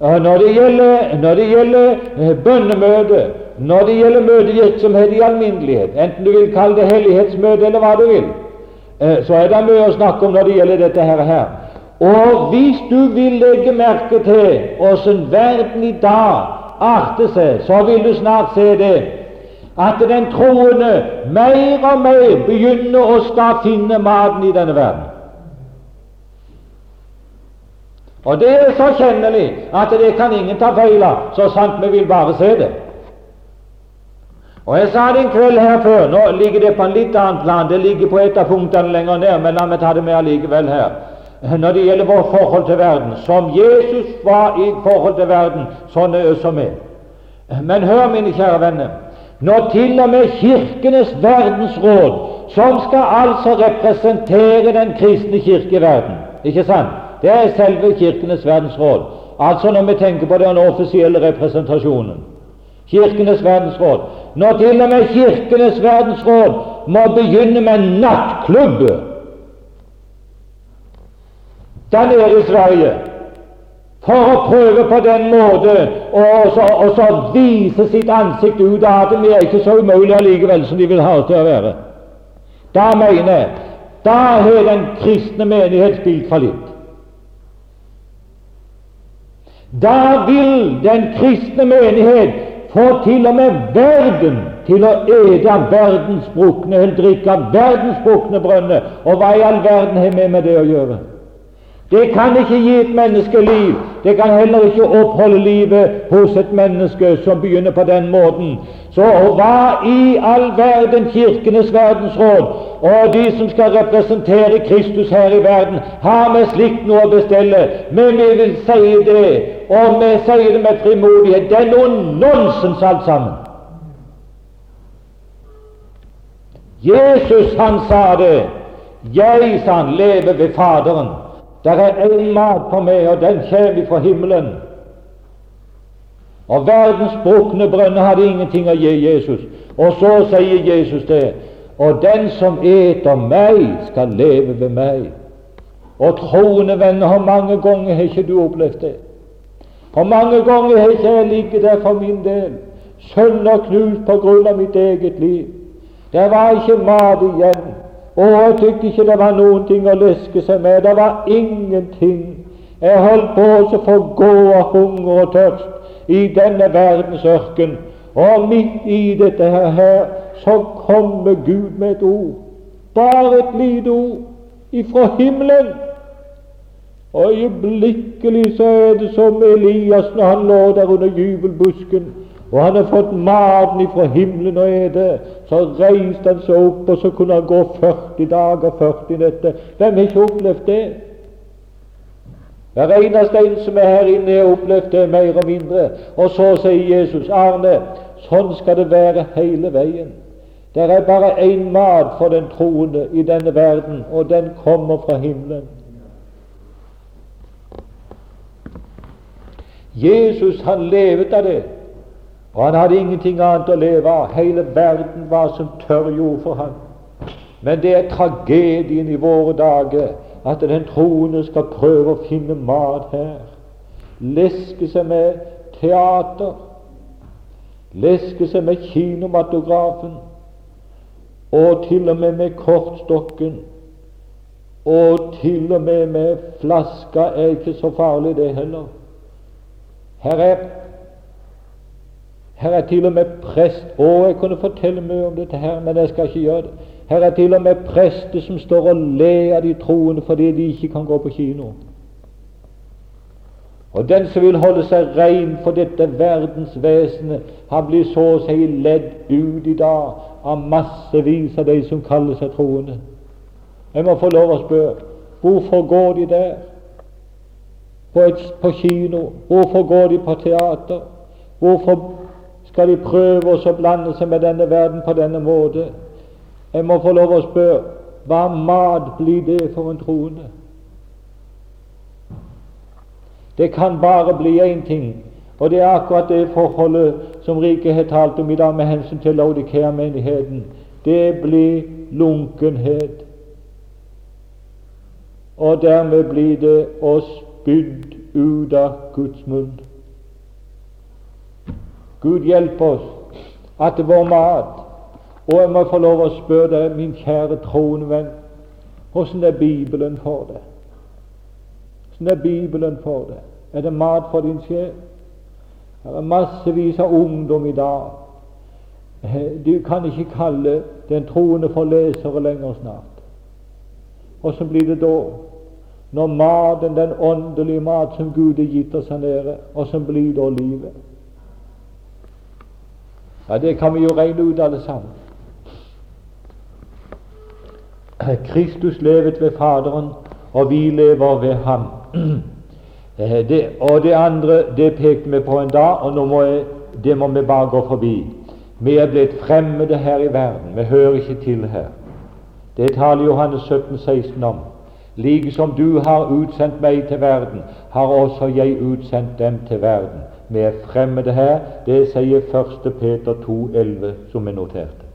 når det gjelder, når gjelder eh, bønnemøte, når det gjelder møtevirksomhet i alminnelighet, enten du vil kalle det hellighetsmøte eller hva du vil, eh, så er det mye å snakke om når det gjelder dette her. her. Og hvis du vil legge merke til åssen verden i dag arter seg, så vil du snart se det at den troende mer og mer begynner å skal finne maten i denne verden. Og det er så kjennelig at det kan ingen ta feil av, så sant vi vil bare se det. Og Jeg sa det en kveld her før. Nå ligger det på en litt annen plan. Det ligger på et av punktene lenger ned, men la meg ta det med allikevel her når det gjelder vårt forhold til verden. Som Jesus var i forhold til verden, sånn er også vi. Men hør, mine kjære venner, når til og med Kirkenes verdensråd, som skal altså representere den kristne kirke i verden Ikke sant? Det er selve Kirkenes verdensråd. Altså når vi tenker på den offisielle representasjonen. Kirkenes verdensråd. Når til og med Kirkenes verdensråd må begynne med nattklubb der nede i Sverige for å prøve på den måte å vise sitt ansikt ut at vi er ikke så umulige allikevel som de vil ha til å være. Da mener jeg da har den kristne menighet spilt fallitt. Da vil den kristne menighet få til og med verden til å ete av verdensbrukne, eller drikke av verdensbrukne brønner. Og hva i all verden har vi med det å gjøre? Det kan ikke gi et menneske liv. Det kan heller ikke oppholde livet hos et menneske som begynner på den måten. Så hva i all verden Kirkenes verdensråd og de som skal representere Kristus her i verden, har med slikt noe å bestille? Men vi vil si det, og vi sier det med frimodighet. Det er noe nonsens alt sammen. Jesus, han sa det. Jeg, sa han, lever ved Faderen. Det er én mat for meg, og den kommer fra himmelen. Og verdens brukne brønner hadde ingenting å gi Jesus. Og så sier Jesus det. Og den som eter meg, skal leve ved meg. Og troende venner, hvor mange ganger har ikke du opplevd det? Hvor mange ganger har ikke jeg ligget der for min del, sønderknust på grunn av mitt eget liv? Det var ikke mat igjen. Og jeg tykte ikke det var noen ting å leske seg med. Det var ingenting. Jeg holdt på å få gå av hunger og tørst i denne verdens ørken. Og midt i dette her, så kommer Gud med et ord. Bare et lite ord ifra himmelen. Og øyeblikkelig så er det som Elias når han lå der under jubelbusken og han har fått maten ifra himmelen og ete. Så reiste han seg opp, og så kunne han gå 40 dager, 40 netter. Hvem har ikke opplevd det? Hver eneste en som er her inne, har opplevd det mer og mindre. Og så sier Jesus, Arne, sånn skal det være hele veien. Det er bare én mat for den troende i denne verden, og den kommer fra himmelen. Jesus, han levet av det. Og han hadde ingenting annet å leve av. Hele verden var som tørr jord for ham. Men det er tragedien i våre dager at den troende skal prøve å finne mat her. Leske seg med teater. Leske seg med kinomatografen. Og til og med med kortstokken. Og til og med med flaska er ikke så farlig, det heller. Her er her er til og med prest Å, jeg kunne fortelle mye om dette her, men jeg skal ikke gjøre det. Her er til og med prester som står og ler av de troende fordi de ikke kan gå på kino. Og den som vil holde seg rein for dette verdensvesenet, han blir så å si ledd ut i dag av massevis av de som kaller seg troende. Jeg må få lov å spørre hvorfor går de der? På, et, på kino? Hvorfor går de på teater? Hvorfor skal de prøve å blande seg med denne verden på denne måte. Jeg må få lov å spørre hva mat blir det for en troende? Det kan bare bli én ting, og det er akkurat det forholdet som Rike har talt om i dag med hensyn til Laudikea-menigheten. Det blir lunkenhet. Og dermed blir det oss spydd ut av Guds munn. Gud hjelpe oss at var mat Og jeg må få lov å spørre deg, min kjære troende venn, hvordan er Bibelen for deg? Hvordan er Bibelen for deg? Er det mat for din sjel? Det er massevis av ungdom i dag. Du kan ikke kalle den troende for lesere lenger snart. Hvordan blir det da? Når maten, den åndelige mat som Gud har gitt oss her nede, hvordan blir da livet? Ja, Det kan vi jo regne ut alle sammen. Kristus levet ved Faderen, og vi lever ved Ham. Eh, det, og det andre det pekte vi på en dag, og nå må jeg, det må vi bare gå forbi. Vi er blitt fremmede her i verden. Vi hører ikke til her. Det taler Johannes 17, 16 om. Like som du har utsendt meg til verden, har også jeg utsendt dem til verden vi er fremmede her. Det sier 1. Peter 2,11, som vi noterte.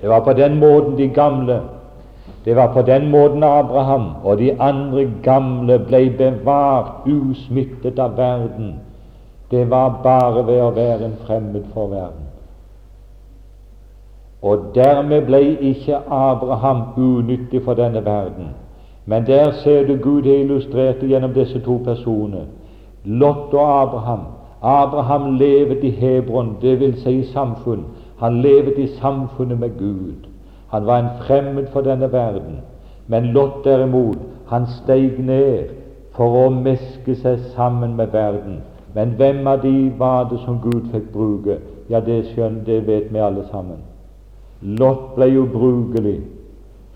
Det var på den måten de gamle Det var på den måten Abraham og de andre gamle ble bevart usmittet av verden. Det var bare ved å være en fremmed for verden. Og dermed ble ikke Abraham unyttig for denne verden. Men der ser du Gud er illustrert gjennom disse to personer. Lot og Abraham. Abraham levet i Hebron, dvs. Si i samfunn. Han levet i samfunnet med Gud. Han var en fremmed for denne verden. Men Lot derimot, han steig ned for å meske seg sammen med verden. Men hvem av de var det som Gud fikk bruke? Ja, det skjønner, det vet vi alle sammen. Lot ble ubrukelig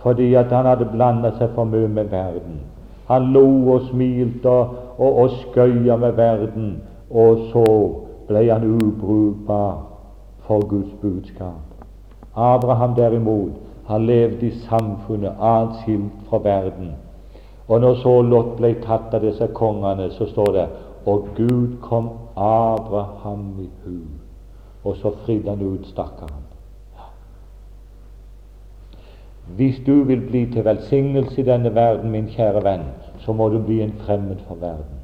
fordi at han hadde blanda seg for mye med verden. Han lo og smilte og, og, skøya med verden, og så ble han ubrukbar for Guds budskap. Abraham derimot, han levde i samfunnet atskilt fra verden. Og når så Lot ble tatt av disse kongene, så står det og Gud kom Abraham i hu, og så fridde han ut stakkaren. Hvis du vil bli til velsignelse i denne verden, min kjære venn, så må du bli en fremmed for verden.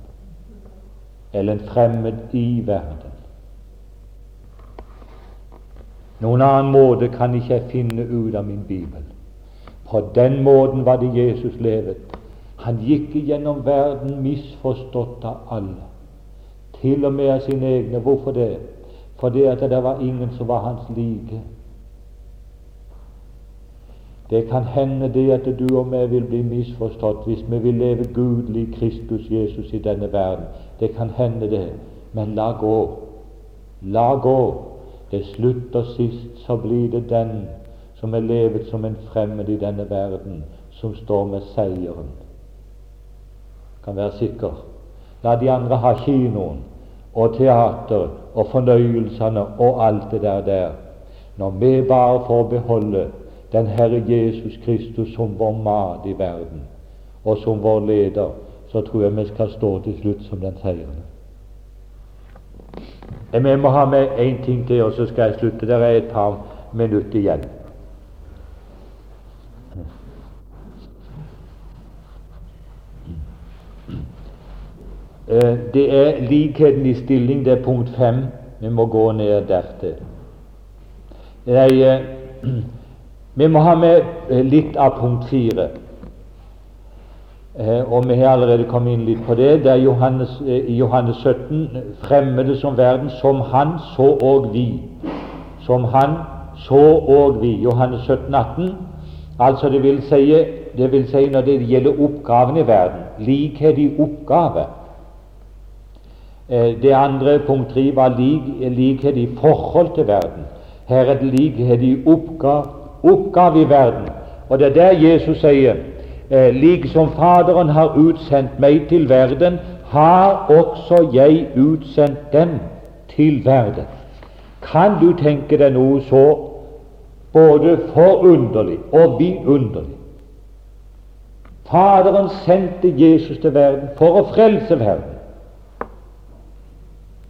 Eller en fremmed i verden. Noen annen måte kan ikke jeg finne ut av min bibel. På den måten var det Jesus levet. Han gikk gjennom verden misforstått av alle, til og med av sine egne. Hvorfor det? Fordi at det var ingen som var hans like. Det kan hende det at du og meg vil bli misforstått hvis vi vil leve gudelig Kristus Jesus i denne verden. Det kan hende det, men la gå. La gå. Til slutt og sist så blir det den som er levet som en fremmed i denne verden, som står med seieren. Kan være sikker. La de andre ha kinoen og teater og fornøyelsene og alt det der der. Når vi bare får beholde den Herre Jesus Kristus som vår mat i verden, og som vår leder, så tror jeg vi skal stå til slutt som den seirende. Vi må ha med én ting til, og så skal jeg slutte. Det er et par minutter igjen. Eh, det er likheten i stilling, det er punkt fem. Vi må gå ned dertil. Jeg, eh, vi må ha med eh, litt av punkt fire. Og vi har allerede kommet inn litt på det. Det er Johannes, i Johannes 17 fremmede som verden, som han, så og vi. Som han, så og vi. Johannes 17, 18. Altså det vil si, det vil si når det gjelder oppgaven i verden, likhet i oppgave. Eh, det andre, punkt tre, var lik, likhet i forhold til verden. Her er det likhet i oppgave, oppgave i verden. Og det er der Jesus sier Liksom Faderen har utsendt meg til verden, har også jeg utsendt dem til verden. Kan du tenke deg noe så både forunderlig og vidunderlig? Faderen sendte Jesus til verden for å frelse verden.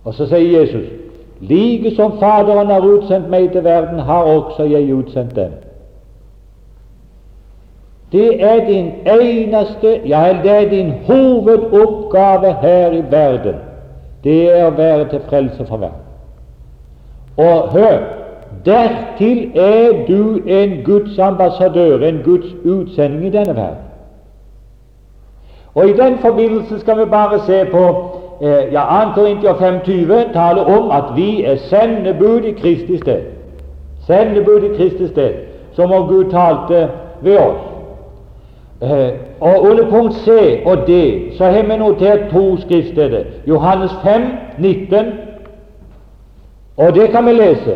Og så sier Jesus like som Faderen har utsendt meg til verden, har også jeg utsendt dem. Det er din eneste, ja, det er din hovedoppgave her i verden. Det er å være til frelse for verden. Og hør, dertil er du en Guds ambassadør, en Guds utsending i denne verden. Og i den forbindelse skal vi bare se på eh, ja, 2. Korintia 5,20 taler om at vi er sendebud i Kristi sted. Sendebud i Kristi sted, som om Gud talte ved oss. Eh, og Under punkt C og D så har vi notert to skriftsteder. Johannes 5, 19, og det kan vi lese.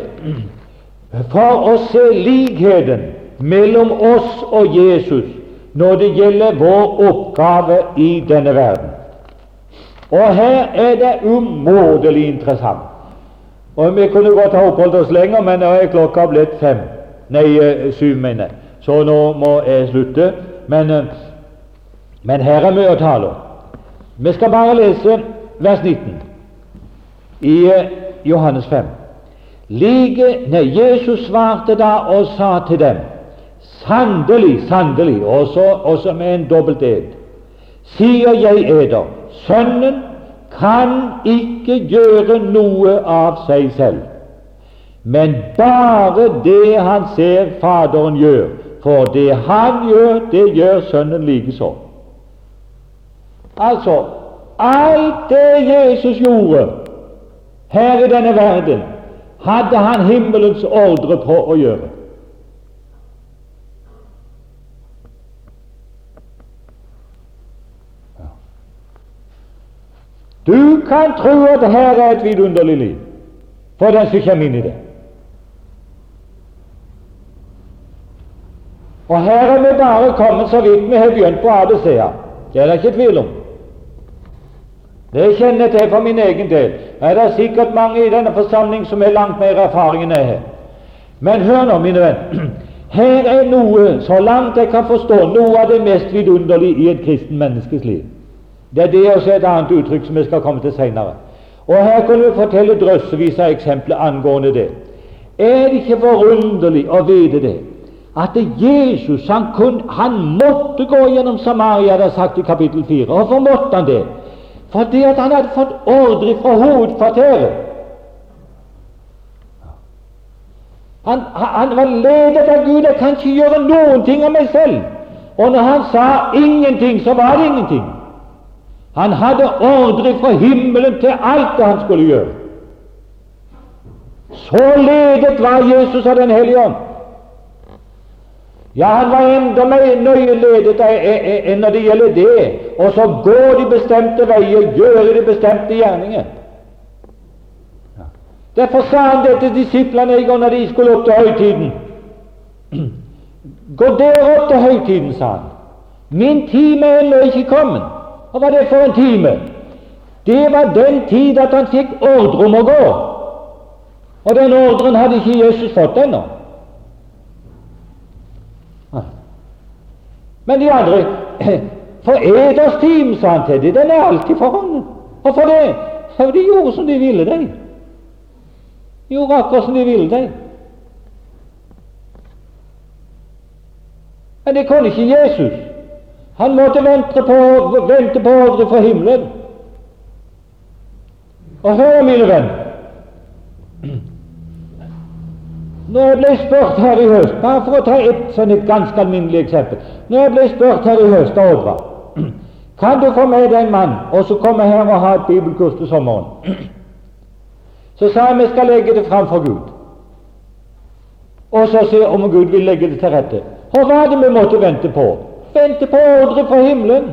For å se likheten mellom oss og Jesus når det gjelder vår oppgave i denne verden. Og her er det umåtelig interessant. Og Vi kunne godt ha oppholdt oss lenger, men nå er klokka blitt fem. Nei, eh, syv, mener jeg. Så nå må jeg slutte. Men, eh, men her er mye å tale om. Vi skal bare lese vers 19 i eh, Johannes 5. Lige, nei, Jesus svarte da og sa til dem Sannelig, sannelig, også, også med en dobbelt ed, sier jeg eder, Sønnen kan ikke gjøre noe av seg selv, men bare det han ser Faderen gjør. For det han gjør, det gjør Sønnen likeså. Altså, alt det Jesus gjorde her i denne verden, hadde han himmelens ordre på å gjøre. Du kan tro at her er et vidunderlig liv for den som kommer inn i det. Og her er vi bare kommet så vidt vi har begynt på ABC-a. Det er det ikke tvil om. Det kjenner jeg til for min egen del. Det er sikkert mange i denne forsamling som har langt mer erfaring enn jeg har. Men hør nå, mine venn. [clears throat] Her er noe, så langt jeg kan forstå, noe av det mest vidunderlige i et kristen menneskes liv. Det er det også et annet uttrykk som vi skal komme til senere. Og her kan vi fortelle drøssevis av eksempler angående det. Er det ikke forunderlig å vite det? At Jesus han, kun, han måtte gå gjennom Samaria, det er sagt i kapittel 4. Hvorfor måtte han det? Fordi at han hadde fått ordre fra hovedkvarteret Han, han, var ledet av Gud. 'Jeg kan ikke gjøre noen ting av meg selv.' Og når han sa ingenting, så var det ingenting. Han hadde ordre fra himmelen til alt det han skulle gjøre. Så ledet var Jesus av Den hellige ånd. Ja, han var enda mer nøye ledet enn når det gjelder det, og så går de bestemte veier, gjøre de bestemte gjerninger. Derfor sa han det til disiplene en gang når de skulle opp til høytiden. [clears throat] Gå dere opp til høytiden, sa han. Min time er ennå ikke kommet. Hva var det for en time? Det var den tid at han fikk ordre om å gå. Og den ordren hadde ikke Jesus fått ennå. Men de andre For eders time, sa han til dem, den er alltid for hånden. Hvorfor det? For de gjorde som de ville, de gjorde akkurat som de ville, de. Men det kunne ikke Jesus. Han måtte vente på, vente på ordre fra himmelen. Og hør, mine venn Når jeg ble spurt her i høst, bare for å ta et, sånn et ganske alminnelig eksempel Når jeg ble spurt her i høst av Oddvar Kan du få med deg en mann og så komme her og ha et bibelkurs til sommeren? Så sa jeg vi skal legge det fram for Gud. Og så se om Gud vil legge det til rette. Og hva er det vi måtte vente på? Vente på ordre fra himmelen.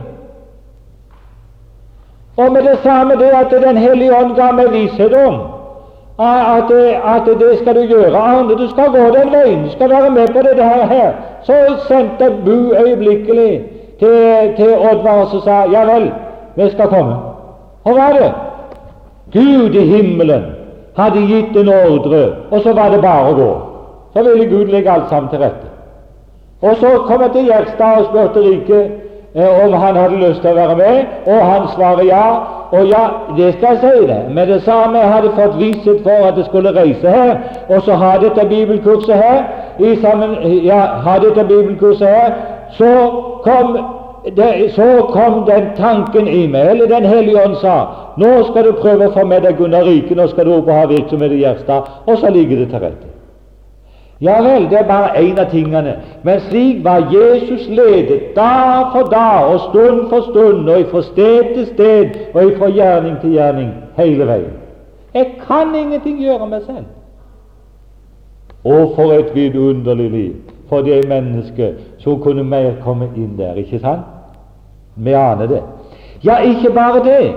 Og med det samme det at Den hellige ånd ga meg visshet om at, at, det skal du gjøre. Arne, du skal gå den veien, du skal være med på det her. Så sendte jeg bu øyeblikkelig til, til Oddvar og sa ja vel, vi skal komme. Og hva er det? Gud i himmelen hadde gitt en ordre, og så var det bare å gå. Så ville Gud legge alt sammen til rette. Og så kom jeg til Gjerstad og spurte Rike eh, om han hadde lyst til å være med, og han svarer ja. Og ja, det skal jeg si det. Med det samme jeg hadde fått visshet for at jeg skulle reise her, og så ha dette bibelkurset her, i sammen, ja, ha dette bibelkurset her, så kom det, så kom den tanken i meg, eller Den hellige ånd sa nå skal du prøve å få med deg Gunnar Rike, nå skal du opp og ha virksomhet i Gjerstad, og så ligger det til rette. Ja vel, det er bare én av tingene, men slik var Jesus ledet dag for dag og stund for stund og fra sted til sted og fra gjerning til gjerning hele veien. Jeg kan ingenting gjøre meg selv. Å, for et vidunderlig liv! for det mennesket som kunne mer komme inn der. Ikke sant? Vi aner det. Ja, ikke bare det,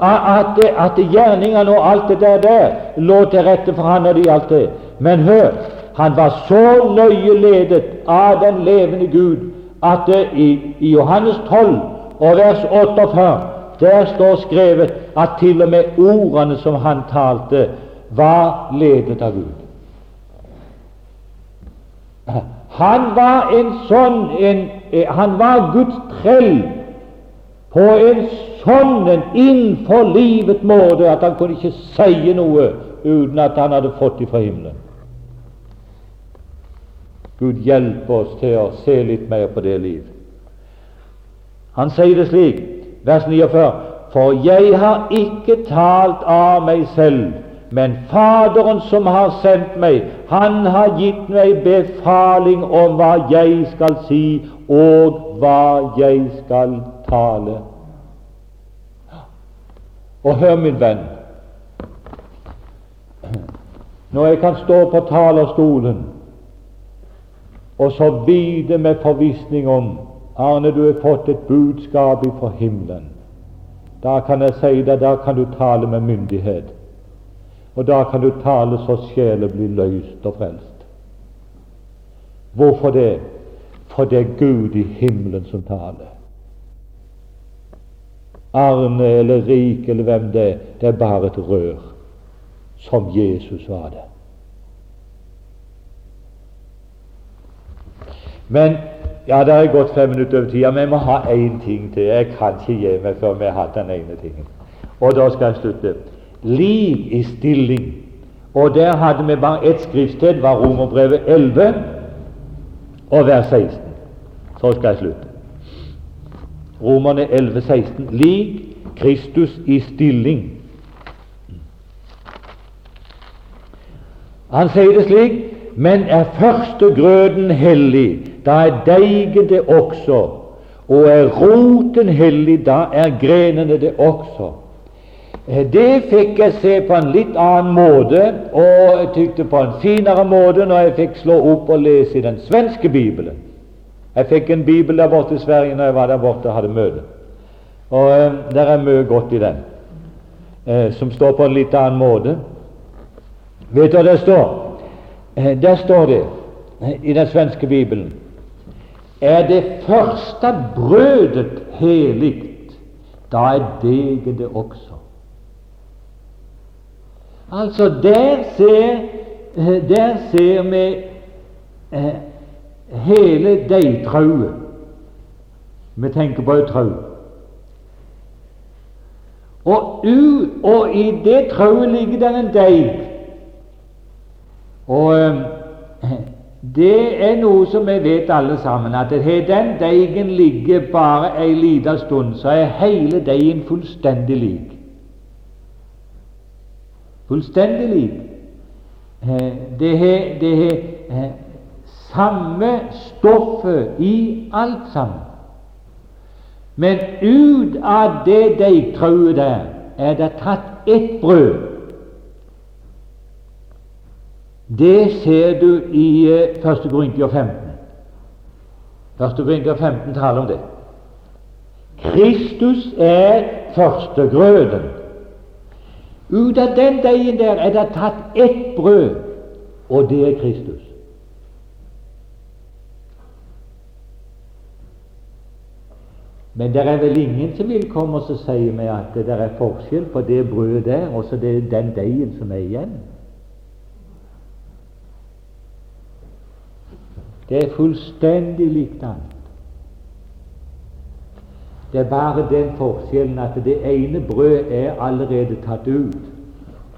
at, at gjerningene og alt det der, der lå til rette for han når det gjaldt det. Men hør, han var så nøye ledet av den levende Gud at det, i, i Johannes 12 og vers 48 der står skrevet at til og med ordene som han talte, var ledet av Gud. Han var en sånn en, eh, Han var Guds trell på en sånn en innforlivet måte at han kunne ikke si noe uten at han hadde fått det fra himmelen. Gud hjelpe oss til å se litt mer på det liv. Han sier det slik, vers 49, for jeg har ikke talt av meg selv men Faderen som har sendt meg, han har gitt meg befaling om hva jeg skal si, og hva jeg skal tale. Og hør, min venn, når jeg kan stå på talerstolen og så vite med forvissning om Arne, du har fått et budskap fra himmelen. da kan jeg si deg, da kan du tale med myndighet. Og da kan du tale så sjelen blir løst og frelst. Hvorfor det? For det er Gud i himmelen som taler. Arne eller Rik eller hvem det er, det er bare et rør, som Jesus var det. Men ja, det er gått fem minutter over tida, men jeg må ha én ting til. Jeg kan ikke gi meg før vi har hatt den ene tingen. Og da skal jeg slutte. Liv i stilling. Og der hadde vi bare ett skriftsted, var Romerbrevet 11 og vers 16. Så skal jeg slutte. Romerne 11, 16. Lik Kristus i stilling. Han sier det slik men er førstegrøden hellig, da er deigen det også. Og er roten hellig, da er grenene det også. Eh, det fikk jeg se på en litt annen måte, og jeg tykte på en finere måte når jeg fikk slå opp og lese i den svenske bibelen. Jeg fikk en bibel der borte i Sverige når jeg var der borte og hadde møte. Og eh, Der er mye godt i den, eh, som står på en litt annen måte. Vet du hva det står? Der står det i den svenske bibelen Er det første brødet helig, da er degen det også. Altså, der ser, eh, der ser vi eh, hele deigtrauet. Vi tenker på et trau. Og, og i det trauet ligger det en deig. Og eh, det er noe som vi vet alle sammen, at har den deigen ligger bare ei lita stund, så er hele deigen fullstendig lik. Fullstendig lik. Eh, det har eh, samme stoffet i alt sammen. Men ut av det deigtrauet der er det tatt ett brød. Det ser du i 1. Eh, Korintier 15. 1. Korintier 15 taler om det. Kristus er førstegrøden. Ut av den deigen der er det tatt ett brød, og det er Kristus. Men det er vel ingen som vil komme og si meg at det er forskjell på det brødet der og så det er den deigen som er igjen. Det er fullstendig likt annet. Det er bare den forskjellen at det ene brød er allerede tatt ut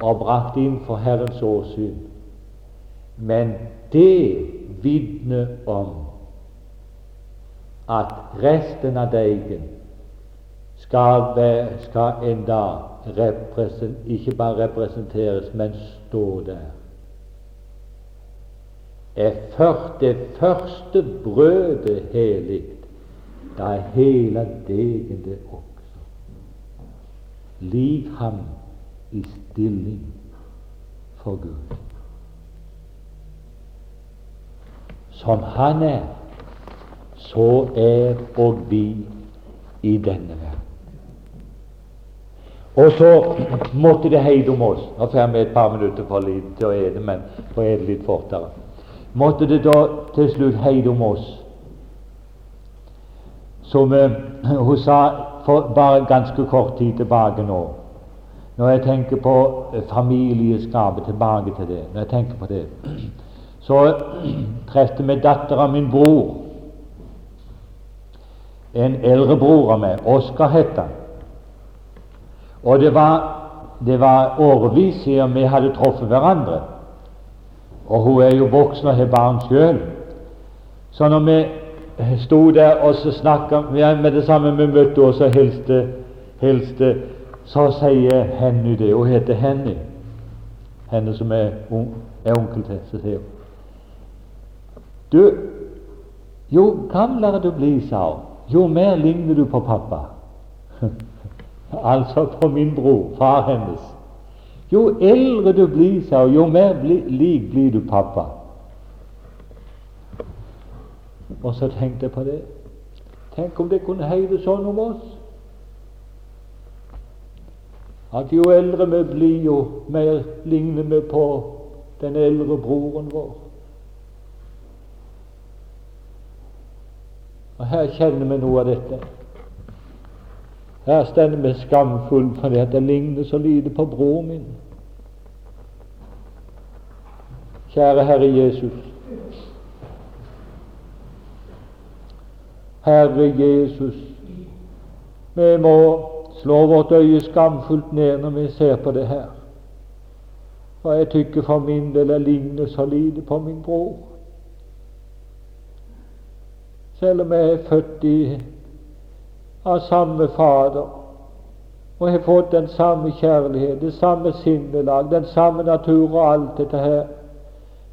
og brakt inn for Herrens åsyn. Men det vitner om at resten av deigen skal, skal en dag ikke bare representeres, men stå der. Er først det første brødet helig, da er hele degen det også. Lik ham i stilling for Gud. Som han er så er og vi i denne verden. Og så måtte det heide om oss Nå får vi et par minutter for litt til å ete, men for å ete litt fortere. Måtte det da til slutt heide om oss, som eh, [clears throat] hun sa for bare ganske kort tid tilbake nå. Når jeg tenker på eh, familieskapet, tilbake til det Når jeg tenker på det, [clears throat] så [clears throat] trefte vi dattera min bror. En eldre bror av meg, Oskar het han. Og det var, det var årevis siden vi hadde truffet hverandre. Og hun er jo voksen og har barn sjøl. Så når vi sto der og så snakka med det samme vi møtte henne, så hilste, hilste, så sier Henny det. Hun heter Henny. Henne som er, er onkel til. Så sier hun Du, jo gamlere du blir, sa hun, jo mer ligner du på pappa. [laughs] altså på min bror, far hennes. Jo eldre du blir, sa hun, jo mer bli, lik blir du pappa. Og så tenkte jeg på det. Tenk om det kunne heide sånn om oss. at jo eldre vi blir, jo mer ligner vi på den eldre broren vår. Og Her kjenner vi noe av dette. Her stender vi skamfulle fordi at jeg ligner så lite på broren min. Kjære Herre Jesus. Herre Jesus, vi må slå vårt øye skamfullt ned når vi ser på det her. For jeg tykker for min del jeg ligner så lite på min bror. Selv om jeg er født i, av samme Fader og har fått den samme kjærlighet, det samme sinnelag, den samme natur og alt dette her,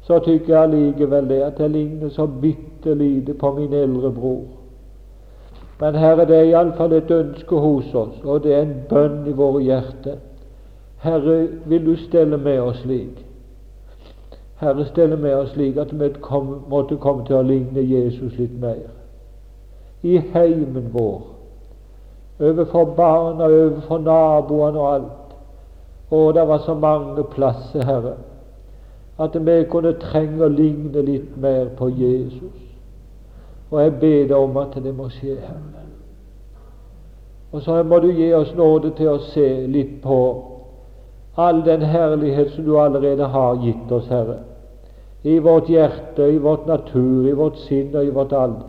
så tykker jeg allikevel det at jeg ligner så bitte lite på min eldre bror. Men Herre, det er iallfall et ønske hos oss, og det er en bønn i våre hjerter. Herre, vil du stelle med oss slik? Herre, stelle med oss slik at vi måtte komme til å ligne Jesus litt mer. I heimen vår, overfor barna, overfor naboene og alt. Og det var så mange plasser, Herre, at vi kunne trenge å ligne litt mer på Jesus. Og jeg ber deg om at det må skje, Herre. Og så må du gi oss nåde til å se litt på all den herlighet som du allerede har gitt oss, Herre. I vårt hjerte, i vårt natur, i vårt sinn og i vårt alt.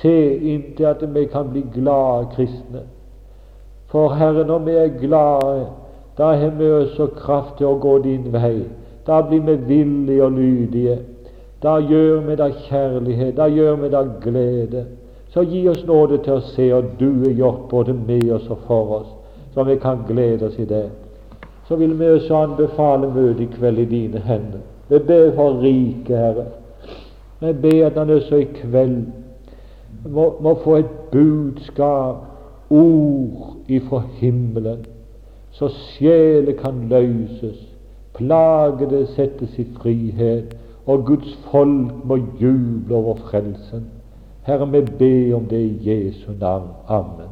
Se inntil at vi kan bli glade kristne. For Herre, når vi er glade, da har vi også kraft til å gå din vei. Da blir vi villige og lydige. Da gjør vi deg kjærlighet, da gjør vi deg glede. Så gi oss nåde til å se og du er gjort både med oss og for oss, så vi kan glede oss i det. Så vil vi også anbefale møtet i kveld i dine hender. Vi ber for riket, Herre. Vi ber at Han også i kveld må, må få et budskap, ord ifra himmelen, så sjelen kan løses, plagede settes i frihet og Guds folk må juble over frelsen. Herre, vi ber om det i Jesu navn. Amen.